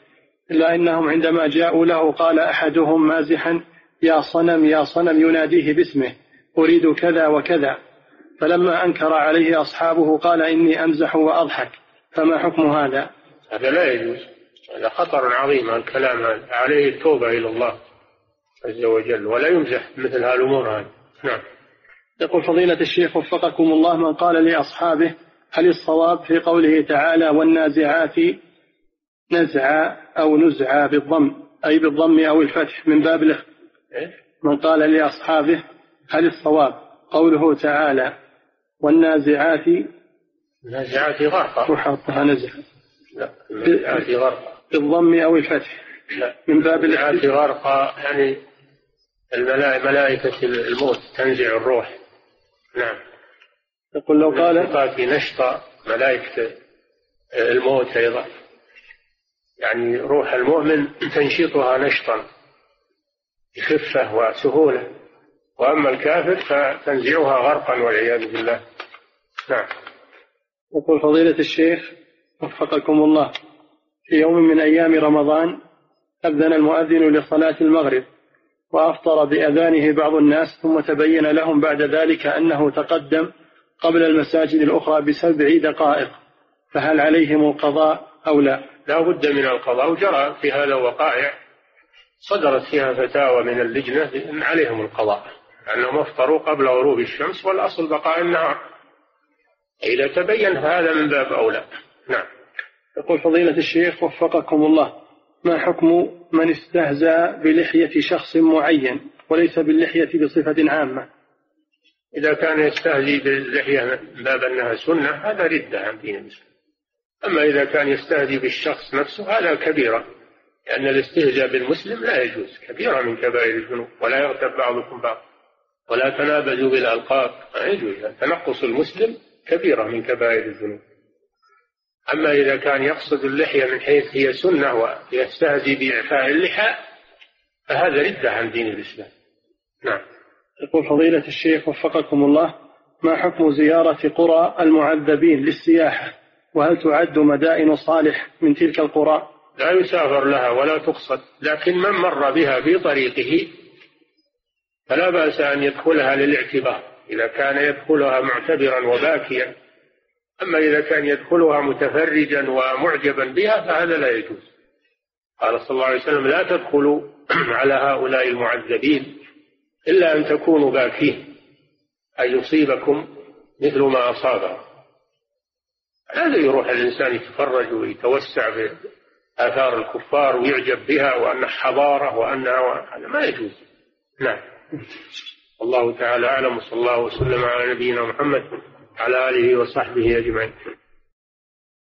إلا أنهم عندما جاءوا له قال أحدهم مازحا يا صنم يا صنم يناديه باسمه أريد كذا وكذا. فلما أنكر عليه أصحابه قال إني أمزح وأضحك فما حكم هذا؟ هذا لا يجوز هذا خطر عظيم الكلام عليه التوبة إلى الله عز وجل ولا يمزح مثل هالأمور هذه. نعم. يقول فضيلة الشيخ وفقكم الله من قال لأصحابه هل الصواب في قوله تعالى والنازعات نزعا أو نزعا بالضم أي بالضم أو الفتح من باب الاخ من قال لأصحابه هل الصواب؟ قوله تعالى والنازعات النازعات غرقا وحطها نزع. لا النازعات غرقا بالضم أو الفتح لا من باب النازعات غرقا يعني الملائكة الموت تنزع الروح. نعم. يقول لو قال في نشطة ملائكة الموت أيضا. يعني روح المؤمن تنشطها نشطا بخفة وسهولة. وأما الكافر فتنزعها غرقا والعياذ بالله. نعم. يقول فضيلة الشيخ وفقكم الله في يوم من أيام رمضان أذن المؤذن لصلاة المغرب. وأفطر بأذانه بعض الناس ثم تبين لهم بعد ذلك أنه تقدم قبل المساجد الأخرى بسبع دقائق فهل عليهم القضاء أو لا؟ لا بد من القضاء وجرى في هذا وقائع صدرت فيها فتاوى من اللجنة أن عليهم القضاء لأنهم أفطروا قبل غروب الشمس والأصل بقاء النهار. إذا تبين هذا من باب أولى. نعم. يقول فضيلة الشيخ وفقكم الله ما حكم من استهزأ بلحية شخص معين وليس باللحية بصفة عامة. إذا كان يستهزي باللحية باب أنها سنة هذا ردة عن دين الإسلام. أما إذا كان يستهزي بالشخص نفسه هذا كبيرة لأن الاستهزاء بالمسلم لا يجوز كبيرة من كبائر الذنوب ولا يغتب بعضكم بعض ولا تنابزوا بالألقاب ما يجوز. تنقص المسلم كبيرة من كبائر الذنوب. أما إذا كان يقصد اللحية من حيث هي سنة ويستهزي بإعفاء اللحى فهذا ردة عن دين الإسلام. نعم. يقول فضيلة الشيخ وفقكم الله ما حكم زيارة قرى المعذبين للسياحة؟ وهل تعد مدائن صالح من تلك القرى؟ لا يسافر لها ولا تقصد لكن من مر بها في طريقه فلا بأس أن يدخلها للاعتبار. إذا كان يدخلها معتبرا وباكيا أما إذا كان يدخلها متفرجا ومعجبا بها فهذا لا يجوز. قال صلى الله عليه وسلم لا تدخلوا <clears throat> على هؤلاء المعذبين إلا أن تكونوا باكين أن يصيبكم مثل ما أصابهم هذا يروح الإنسان يتفرج ويتوسع في آثار الكفار ويعجب بها وأنها حضارة وأنها هذا ما يجوز. نعم. الله تعالى أعلم وصلى الله وسلم على نبينا محمد. على آله وصحبه أجمعين.